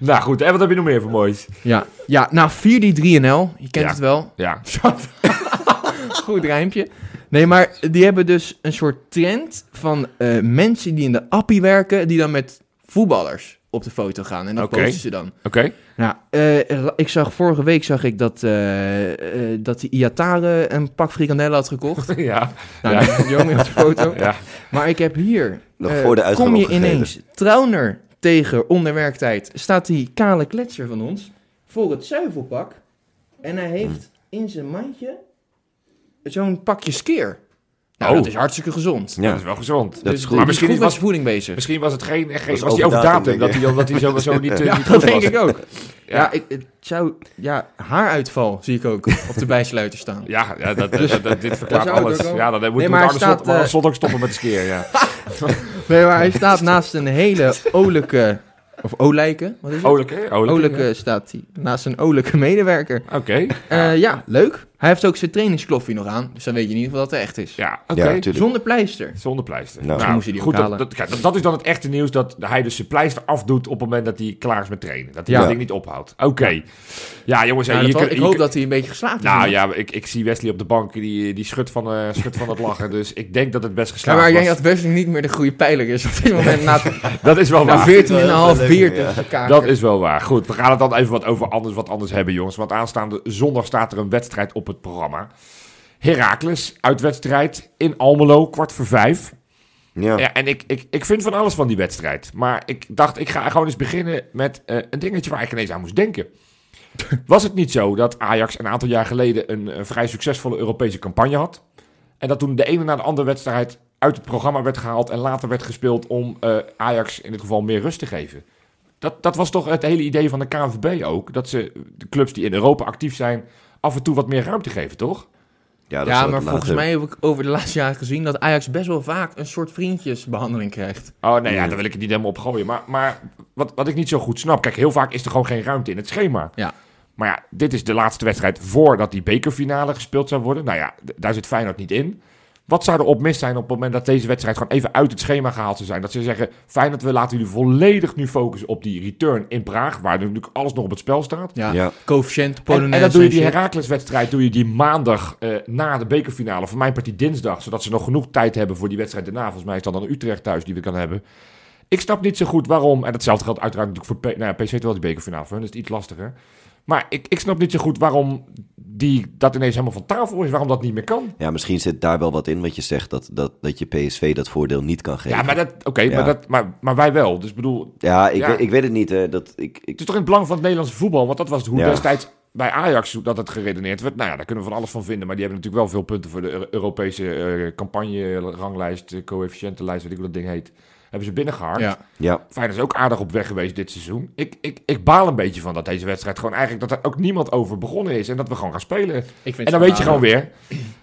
nou goed, en wat heb je nog meer voor moois? Ja, ja nou 4 die 3NL, je kent Ja. het wel. Ja. Goed rijmpje. Nee, maar die hebben dus een soort trend van eh, mensen die in de appie werken, die dan met voetballers op de foto gaan. En dat Oké. posten ze dan. Oké. Nou, eh, ik zag vorige week zag ik dat, eh eh, dat die Iatare een pak frikandellen had gekocht. Ja. Nou, Ja. Jomi op de foto. Ja. Maar ik heb hier, Nog eh, voor de kom je ineens Trauner tegen onderwerktijd, staat die kale kletser van ons voor het zuivelpak. En hij heeft in zijn mandje zo'n pakje skeer. Nou, Oh. dat is hartstikke gezond. Ja. Dat is wel gezond. Dat Dus is die- goed. Maar is misschien is was- voeding bezig. Misschien was het geen, geen Was was die over over datum, datum, dat denk hij, ik. dat hij sowieso niet, eh, Ja, niet dat denk was. ik ook. Ja. Ja, ik, het zou... Ja, haaruitval zie ik ook op de bijsluiter staan. Ja, ja dat, dat, dat- dit verklaart alles. Ja, dan moet Nee, je maar maar hij staat, ook stoppen met de skeer, ja. Nee, maar hij staat naast een hele olijke... Of olijke? Wat is het? Olijke, olijke. Olijke staat hij. Naast een olijke medewerker. Oké. Eh, ja, leuk. Hij heeft ook zijn trainingskloffie nog aan. Dus dan weet je in ieder geval dat het echt is. Ja, oké. Ja. Zonder pleister. Zonder pleister. Nou, Misschien moest hij die goed, dat, dat, kijk, dat, dat is dan het echte nieuws, dat hij dus zijn pleister afdoet op het moment dat hij klaar is met trainen. Dat hij Ja. dat ding niet ophoudt. Oké. Ja, jongens, wel- ik hier hoop dat hij een beetje geslaagd is. Nou ja, ik, ik zie Wesley op de bank, die, die schudt van, eh schudt van het lachen. Dus ik denk dat het best geslaagd maar ik denk was. dat Wesley niet meer de goede pijler is op dit moment. Na, Dat is wel na waar. 14,5 wel leuk, bier ja. Dat is wel waar. Goed, we gaan het dan even wat over anders, wat anders hebben, jongens. Want aanstaande zondag staat er een wedstrijd op het programma. Heracles, uitwedstrijd in Almelo, kwart voor vijf. Ja. Ja, en ik, ik, ik vind van alles van die wedstrijd. Maar ik dacht, ik ga gewoon eens beginnen met eh, een dingetje waar ik ineens aan moest denken. Was het niet zo dat Ajax een aantal jaar geleden een, een vrij succesvolle Europese campagne had? En dat toen de ene na de andere wedstrijd uit het programma werd gehaald en later werd gespeeld om eh, Ajax in dit geval meer rust te geven? Dat, dat was toch het hele idee van de KNVB ook? Dat ze de clubs die in Europa actief zijn af en toe wat meer ruimte geven, toch? Ja, dat Ja, maar volgens mij heb ik over de laatste jaren gezien dat Ajax best wel vaak een soort vriendjesbehandeling krijgt. Oh nee, ja, Ja. daar wil ik het niet helemaal op gooien. Maar, maar wat, wat ik niet zo goed snap... Kijk, heel vaak is er gewoon geen ruimte in het schema. Ja. Maar ja, dit is de laatste wedstrijd voordat die bekerfinale gespeeld zou worden. Nou ja, daar zit Feyenoord niet in. Wat zou er op mis zijn op het moment dat deze wedstrijd gewoon even uit het schema gehaald zou zijn? Dat ze zeggen, Feyenoord, we laten jullie volledig nu focussen op die return in Praag. Waar natuurlijk alles nog op het spel staat. Ja, Ja. coëfficiënt, En, Polonaise en dan doe je die. Herakles-wedstrijd doe je die maandag eh, na de bekerfinale. Voor mijn partij dinsdag, zodat ze nog genoeg tijd hebben voor die wedstrijd daarna. Volgens mij is dat dan Utrecht thuis die we kan hebben. Ik snap niet zo goed waarom, en hetzelfde geldt uiteraard natuurlijk voor P, nou ja, PSV wel die bekerfinale, voor hun is het iets lastiger. Maar ik, ik snap niet zo goed waarom die, dat ineens helemaal van tafel is, waarom dat niet meer kan. Ja, misschien zit daar wel wat in wat je zegt, dat, dat, dat je PSV dat voordeel niet kan geven. Ja, maar, dat, oké, Ja. maar, dat, maar, maar wij wel. Dus ik bedoel, Ja, ik, Ja. Weet, ik weet het niet. Hè, dat, ik, ik, Het is toch in het belang van het Nederlandse voetbal? Want dat was hoe Ja. destijds bij Ajax dat het geredeneerd werd. Nou ja, daar kunnen we van alles van vinden. Maar die hebben natuurlijk wel veel punten voor de Eu- Europese eh, campagne, ranglijst, eh, coëfficiëntenlijst, weet ik hoe dat ding heet. Hebben ze binnengehaald. Ja. ja, Feyenoord is ook aardig op weg geweest dit seizoen. Ik, ik, ik baal een beetje van dat deze wedstrijd gewoon eigenlijk dat er ook niemand over begonnen is. En dat we gewoon gaan spelen. Ik vind En dan weet je gewoon weer.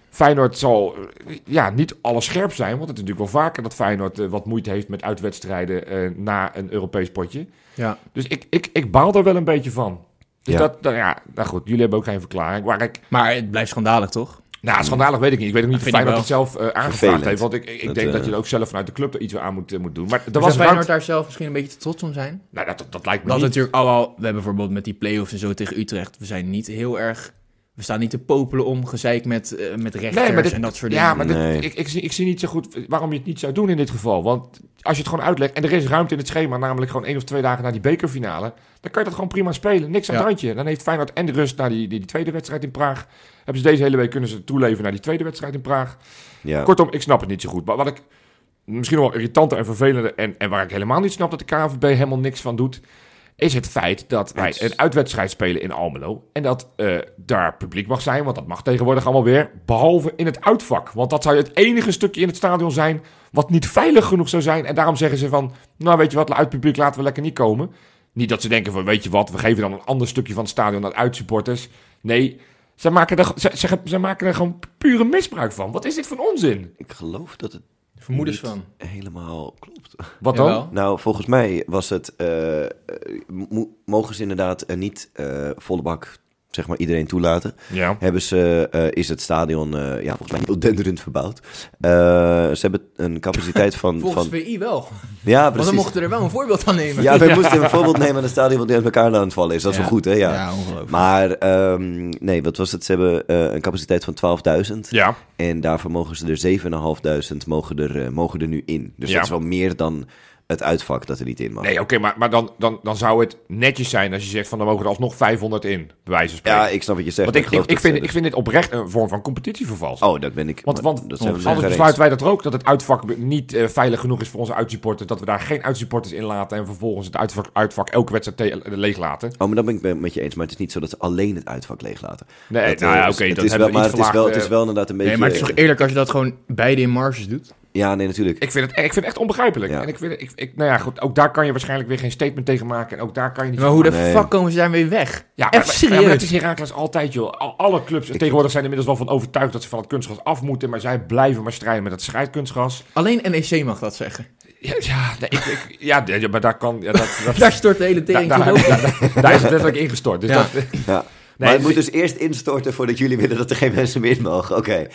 Feyenoord zal eh, ja, niet alles scherp zijn. Want het is natuurlijk wel vaker dat Feyenoord eh, wat moeite heeft met uitwedstrijden eh, na een Europees potje. Ja. Dus ik, ik, ik baal er wel een beetje van. Dus Ja. dat, nou ja, nou goed, jullie hebben ook geen verklaring. Maar ik, Maar het blijft schandalig, toch? Nou, schandalig weet ik niet. Ik weet ook niet of Feyenoord het zelf eh, aangevraagd Vervelend. heeft. Want ik, ik, Dat, denk dat eh, je er ook zelf vanuit de club er iets aan moet, eh, moet doen. Maar er Was was Feyenoord ruimte... daar zelf misschien een beetje te trots om zijn? Nou, dat, dat lijkt me Dat niet. natuurlijk, al, al, we hebben bijvoorbeeld met die play-offs en zo tegen Utrecht, we zijn niet heel erg, we staan niet te popelen om gezeik met, eh, met rechters Nee, maar dit- en dat soort dingen. Ja, maar dit- Nee. ik, ik, zie, ik zie niet zo goed waarom je het niet zou doen in dit geval. Want als je het gewoon uitlegt en er is ruimte in het schema, namelijk gewoon één of twee dagen na die bekerfinale, dan kan je dat gewoon prima spelen. Niks aan het Ja. handje. Dan heeft Feyenoord en de rust naar die, die, die tweede wedstrijd in Praag. Hebben ze deze hele week kunnen ze toeleven naar die tweede wedstrijd in Praag. ja. Kortom, ik snap het niet zo goed. Maar wat ik misschien nog wel irritanter en vervelender en, en waar ik helemaal niet snap dat de KNVB helemaal niks van doet, is het feit dat wij een uitwedstrijd spelen in Almelo en dat eh, daar publiek mag zijn, want dat mag tegenwoordig allemaal weer, behalve in het uitvak. Want dat zou het enige stukje in het stadion zijn wat niet veilig genoeg zou zijn. En daarom zeggen ze van, nou weet je wat, uit publiek laten we lekker niet komen. Niet dat ze denken van, weet je wat, we geven dan een ander stukje van het stadion aan uitsupporters. Nee, ze maken, er, ze, ze, ze maken er gewoon pure misbruik van. Wat is dit voor onzin? Ik geloof dat het Vermoedens van. helemaal klopt. Wat dan? Jawel. Nou, volgens mij was het, mo- mogen ze inderdaad eh, niet eh, volle bak, zeg maar, iedereen toelaten. Ja. Hebben ze, eh, is het stadion, eh, ja, volgens mij heel denderend verbouwd. Eh, ze hebben een capaciteit van... Volgens van VI wel. ja, Want precies. we mochten er wel een voorbeeld aan nemen. Ja, we moesten een voorbeeld nemen aan een stadion wat nu aan elkaar aan het vallen is. Dat is Ja. wel goed, hè? Ja. Ja, ongelooflijk. Maar ehm, nee, wat was het? Ze hebben eh, een capaciteit van 12.000. Ja. En daarvoor mogen ze er 7.500 mogen er, mogen er nu in. Dus Ja. dat is wel meer dan het uitvak dat er niet in mag. Nee, oké, maar, maar dan, dan, dan zou het netjes zijn als je zegt van dan mogen er alsnog 500 in, bij wijze van spreken. ja, ik snap wat je zegt. Want ik, ik, ik, vind, ik vind dit oprecht een vorm van competitievervalsing. Oh, dat ben ik. Want, want dat zijn we anders het besluiten wij dat er ook, dat het uitvak niet eh, veilig genoeg is voor onze uitsupporters. Dat we daar geen uitsupporters in laten en vervolgens het uitvak, uitvak elke wedstrijd leeg laten. Oh, maar dat ben ik met je eens. Maar het is niet zo dat ze alleen het uitvak leeg laten. Nee, Dat, nou eh, ja, oké, het dat is hebben wel, we maar het is wel, het is wel inderdaad een beetje... Nee, maar het is toch eerlijk als je dat gewoon beide in marges doet? Ja, nee, natuurlijk. Ik vind het, ik vind het echt onbegrijpelijk. Ja. En ik vind, het- ik, ik, nou ja, goed, ook daar kan je waarschijnlijk weer geen statement tegen maken. En ook daar kan je niet... Maar hoe de Nee. fuck komen ze daarmee weg? Ja, Echt maar, serieus? Ja, maar het is Heracles altijd, joh. Al- alle clubs tegenwoordig zijn inmiddels wel van overtuigd dat ze van het kunstgras af moeten. Maar zij blijven maar strijden met het scheidkunstgras. Alleen NEC mag dat zeggen. Ja, ja, nee, ik, ik- ja, maar daar kan... Ja, dat, dat, Daar stort de hele tering daar, op. daar- daar is het letterlijk ingestort. Dus Ja. dat, Ja. Nee, maar het moet dus eerst instorten voordat jullie willen dat er geen mensen meer in mogen. Oké.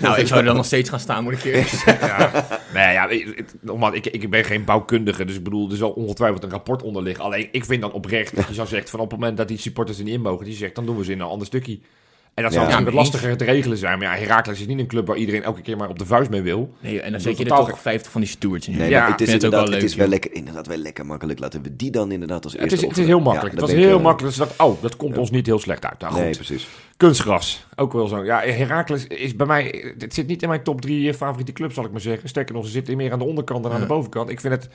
Nou, ik zou er dan nog steeds gaan staan, moet ik eerlijk zeggen. Ja, nee, ja, ik, ik- nogmaals, ik, ik ben geen bouwkundige, dus ik bedoel, er zal ongetwijfeld een rapport onder liggen. Alleen, ik vind dan oprecht dat je zou zeggen, van op het moment dat die supporters er niet in mogen, die zegt, dan doen we ze in een ander stukje. En dat zou Ja, lastiger te regelen zijn. Maar ja, Heracles is niet een club waar iedereen elke keer maar op de vuist mee wil. Nee, en dan zet je er toch 50 van die stewards in. Nee, Ja, het is, het ook inderdaad, wel het is leuk, wel lekker, inderdaad wel lekker makkelijk. Laten we die dan inderdaad als Het eerste is, het is heel makkelijk. Ja, het was heel makkelijk. Dus dat, oh, dat komt ons niet heel slecht uit. Nou, goed. Nee, precies. Kunstgras, ook wel zo. Ja, Heracles is bij mij... Het zit niet in mijn top drie favoriete clubs, zal ik maar zeggen. Sterker nog, ze zitten meer aan de onderkant dan aan de Ja. bovenkant. Ik vind het...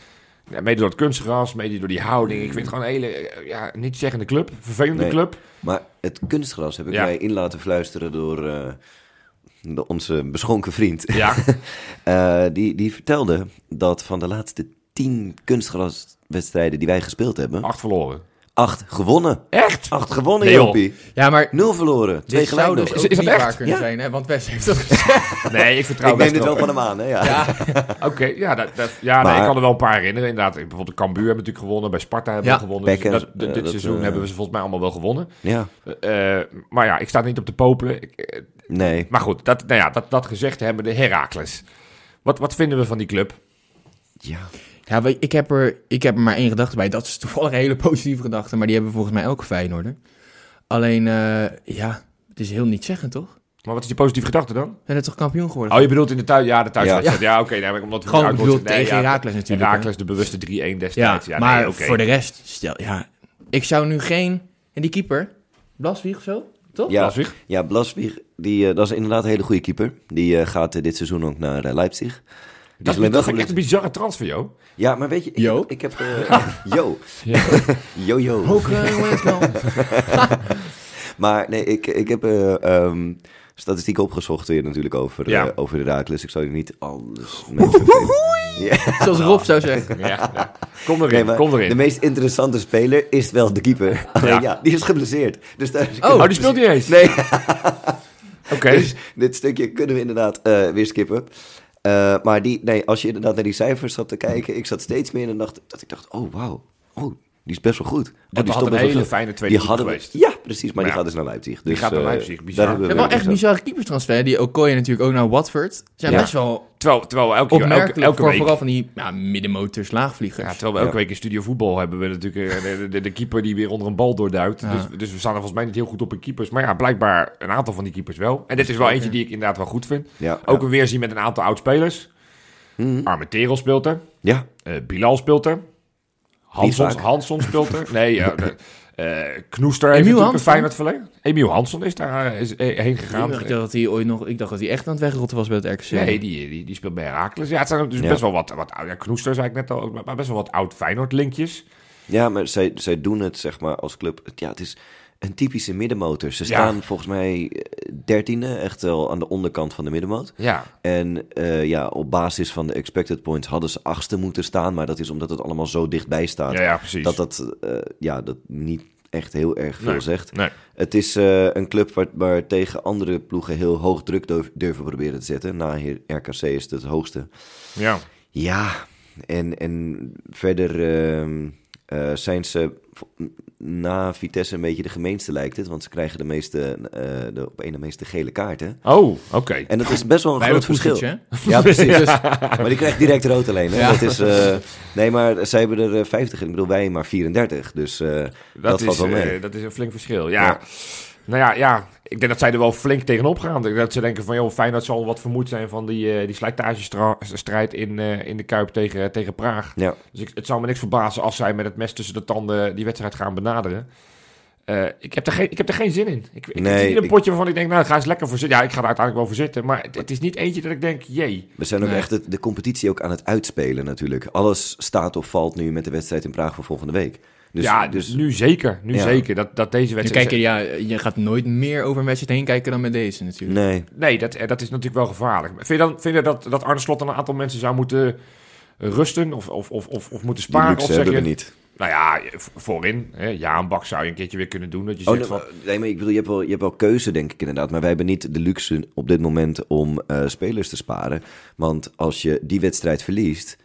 Ja, mede door het kunstgras, mede door die houding. Ik vind het gewoon een hele, eh, ja, niet zeggende club. Vervelende Nee. club. Maar het kunstgras heb ik Ja. mij in laten fluisteren door, eh, onze beschonken vriend. Ja, Eh, die, die vertelde dat van de laatste tien kunstgraswedstrijden die wij gespeeld hebben, acht verloren. Acht gewonnen. Echt? Acht gewonnen, Nee, joh. Jopie. Ja, maar Nul verloren. Twee dit zou gelijk dus nog. Is- is dat niet echt? waar kunnen Ja. zijn, hè? Want Wes heeft dat gezegd. Nee, ik vertrouw Ik neem dit wel wel. van hem aan, hè? Ja. Ja. Oké, ja, dat, dat, ja nee, ik kan er wel een paar herinneren. Inderdaad, bijvoorbeeld de Cambuur hebben natuurlijk gewonnen. Bij Sparta hebben Ja. we gewonnen. Dus dat, dit eh, dit dat, seizoen eh, hebben we ze volgens mij allemaal wel gewonnen. ja. Eh, maar ja, ik sta niet op de popelen. Ik, Nee. maar goed, dat, nou ja, dat, dat gezegd hebben, de Heracles. Wat, wat vinden we van die club? Ja. Ja, ik heb, er, ik heb er maar één gedachte bij. Dat is toevallig een hele positieve gedachte, maar die hebben volgens mij elke Feyenoorder. Alleen, eh, ja, het is heel niet zeggen, toch? Maar wat is die positieve gedachte dan? Zijn het toch kampioen geworden? Oh, je bedoelt in de thuis, ja, de thuiswedstrijd. Ja, oké, nee, maar omdat we Gewoon, uit ik bedoel, worden- nee, tegen ja, Heracles natuurlijk, Heracles, de bewuste 3-1 ja, destijds. Ja, maar nee, oké. voor de rest, stel, ja, ik zou nu geen... En die keeper, Blaswieg of zo, toch? Ja, Laswig? ja Blaswieg, die, eh, dat is inderdaad een hele goede keeper. Die eh, gaat dit seizoen ook naar Leipzig. Dat, is dat wel vind ik echt een bizarre transfer, joh. Ja, maar weet je, ik, Yo? ik heb... eh, yo. yo, yo. Uh. Maar nee, ik, ik heb eh, ehm, statistieken opgezocht weer natuurlijk over, Ja. eh, over de Raakles. Ik zou je niet alles mee vervelen. Ja. Zoals Rob zou zeggen. Ja, ja. Kom erin, Nee, maar kom erin. De meest interessante speler is wel de keeper. Alleen ja, Ja. die is geblesseerd. Dus daar is- Oh, Oh, die speelt niet eens? Nee, Oké. dus dit stukje kunnen we inderdaad eh, weer skippen. Eh, maar die, nee, als je inderdaad naar die cijfers zat te kijken, ik zat steeds meer en dacht dat ik dacht, oh wauw, oh, die is best wel goed. Dat die had stopt een hele fijne tweede Die keeper hadden we- geweest. Ja, precies, maar Maar die ja, gaat dus naar Leipzig. die Dus, gaat naar eh, Leipzig, bizar. daar hebben Ja, we wel echt zo. bizarre keeperstransfer. Die Okoye natuurlijk ook naar Watford. Zijn Ja. best wel Terwijl, terwijl elke, elke, opmerkelijk elke voor week... vooral van die ja, middenmotors, laagvliegers. Ja, terwijl we elke Ja. week in Studio Voetbal hebben we natuurlijk eh, de, de, de keeper die weer onder een bal doorduikt. Ja. Dus, dus we staan er volgens mij niet heel goed op in keepers. Maar ja, blijkbaar een aantal van die keepers wel. En dit is wel eentje die ik inderdaad wel goed vind. Ja, Ook een weerzien met een aantal oud-spelers. Mhm. Armenterel speelt er. ja. eh, Bilal speelt er. Hansson, vaak. Hansson speelt er. Nee, ja, de, eh, Knoester heeft Emiel natuurlijk een? Feyenoord verleden. Emiel Hansson is daar eh, is, eh, heen gegaan. ik, dacht dat hij ooit nog, ik dacht dat hij echt aan het wegrotten was bij het RKC. Nee, die, die, die speelt bij Herakles. Ja, het zijn dus Ja. best wel wat, wat ja, Knoester zei ik net al, ook, maar best wel wat oud Feyenoord linkjes. Ja, maar zij, zij doen het zeg maar als club. Ja, het is een typische middenmotor. Ze Ja. staan volgens mij eh, dertiende, echt wel aan de onderkant van de middenmoot. Ja, En eh, ja, op basis van de expected points hadden ze achtste moeten staan. Maar dat is omdat het allemaal zo dichtbij staat. ja, ja precies. dat dat, eh, ja, dat niet echt heel erg veel Nee. zegt. Nee. Het is een club waar, waar tegen andere ploegen heel hoog druk durf- durven proberen te zetten. Na RKC is het het hoogste. Ja. Ja, en, en verder ehm, eh, zijn ze na Vitesse een beetje de gemeenste lijkt het. Want ze krijgen de meeste, eh, de op een de meeste gele kaarten. Oh, oké. En dat is best wel een groot verschil. Ja, precies. Maar die krijgt direct rood alleen. Hè? Ja. Dat is, eh, nee, maar zij hebben er eh, 50 in. Ik bedoel, wij maar 34. Dus eh, dat, Dat, valt is, wel mee. eh, dat is een flink verschil. Ja. Ja. Nou ja, ja, ik denk dat zij er wel flink tegenop gaan. Dat ze denken van, joh, Feyenoord zal wat vermoeid zijn van die, eh, die slijtagestrijd in, eh, in de Kuip tegen, tegen Praag. Ja. Dus ik, het zou me niks verbazen als zij met het mes tussen de tanden die wedstrijd gaan benaderen. Eh, ik, heb er geen, ik heb er geen zin in. Ik, ik, Nee, het is niet een potje waarvan ik denk, nou, ga eens lekker voor zitten. Ja, ik ga er uiteindelijk wel voor zitten. Maar het, het is niet eentje dat ik denk, jee. We zijn ook Nee. echt de, de competitie ook aan het uitspelen natuurlijk. Alles staat of valt nu met de wedstrijd in Praag voor volgende week. Dus, ja, dus nu zeker. Nu Ja. zeker. Dat, dat deze wedstrijd... kijk, je, ja, je gaat nooit meer over een wedstrijd heen kijken dan met deze natuurlijk. nee, Nee, dat, eh, dat is natuurlijk wel gevaarlijk. Vind je, dan, vind je dat, dat Arne Slot een aantal mensen zou moeten rusten of, of, of, of, of moeten die sparen? luxe Of zeg hebben je, we niet. nou ja, v- voorin. Hè, ja, een bak zou je een keertje weer kunnen doen. Dat je Oh, zegt nee, van, maar- nee, maar ik bedoel, je hebt, wel, je hebt wel keuze, denk ik inderdaad. Maar wij hebben niet de luxe op dit moment om eh, spelers te sparen. Want als je die wedstrijd verliest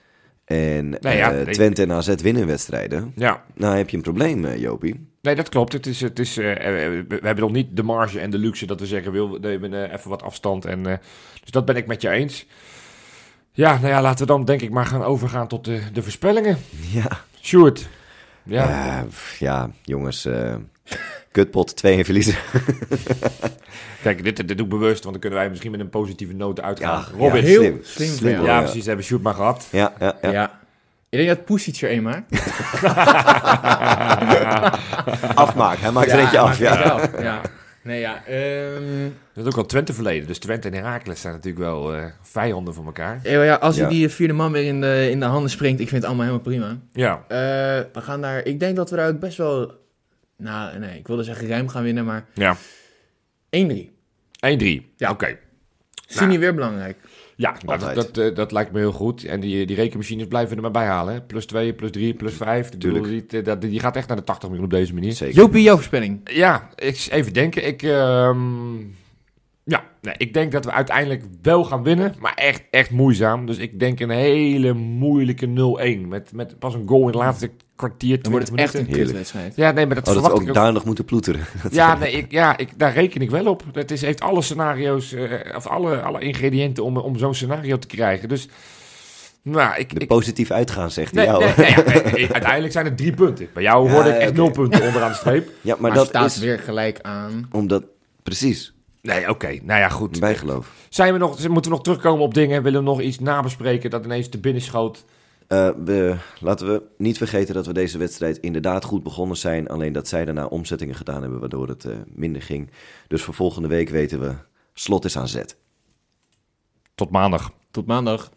en ja, eh. Twente en AZ winnen wedstrijden... ja, Nou heb je een probleem, eh, Jopie. nee, dat klopt. Het is, het is, eh, we hebben nog niet de marge en de luxe dat we zeggen, wil, we hebben eh, even wat afstand. En, dus dat ben ik met je eens. Ja, nou ja, laten we dan denk ik maar gaan overgaan tot de, de voorspellingen. Ja, Sjoerd. Ja, ja jongens. Eh kutpot, 2 verliezen. kijk, dit, dit doe ik bewust, want dan kunnen wij misschien met een positieve noot uitgaan. Ja, Robin. ja, heel slim. Ja, precies. Hebben Sjoerd maar gehad. Ja, ja, ja. Ja. Ik denk dat Pusic er een maakt. Afmaak, hij maakt er eentje af. Ja. ja. Nee, ja. ehm, Dat is ook al Twente verleden. Dus Twente en Herakles zijn natuurlijk wel eh, vijanden van elkaar. ja, ja, als Ja. hij die vierde man weer in de, in de handen springt, ik vind het allemaal helemaal prima. Ja, Eh, we gaan daar, ik denk dat we daar ook best wel, nou nee, ik wilde zeggen ruim gaan winnen, maar 1-3. ja. 1-3. Ja. Oké. Zie niet weer belangrijk. Ja, nou, dat, Altijd. dat, eh, dat lijkt me heel goed. En die, die rekenmachines blijven er maar bij halen. Hè. Plus 2, plus 3, plus 5. Tuurlijk. Die, dat, die gaat echt naar de 80 miljoen op deze manier. Zeker. Jopie, jouw voorspelling. Ja, ik, even denken. Ik, ehm, ja, nee, ik denk dat we uiteindelijk wel gaan winnen. Maar echt, echt moeizaam. Dus ik denk een hele moeilijke 0-1. Met, met pas een goal in het laatste kwartier, Dan wordt 20 het echt een kutwedstrijd. Ja, nee, maar dat Oh, dat we ook ik ook. daar nog moeten ploeteren. Ja, nee, ik, ja ik, daar reken ik wel op. Het is, heeft alle scenario's, eh, of alle, alle ingrediënten om, om zo'n scenario te krijgen. Dus, nou, ik... De ik positief uitgaan, zegt nee, hij nee, jou. nee, ja, nee, uiteindelijk zijn het drie punten. Bij jou Ja, hoorde ik echt nul punten onderaan de streep. Ja, maar, Maar, dat staat is weer gelijk aan. omdat... Precies, Nee, oké. Nou ja, goed. bijgeloof. Zijn we nog, moeten we nog terugkomen op dingen? Willen we nog iets nabespreken dat ineens te binnen schoot? Eh, we, laten we niet vergeten dat we deze wedstrijd inderdaad goed begonnen zijn. Alleen dat zij daarna omzettingen gedaan hebben, waardoor het eh, minder ging. Dus voor volgende week weten we, slot is aan zet. Tot maandag. Tot maandag.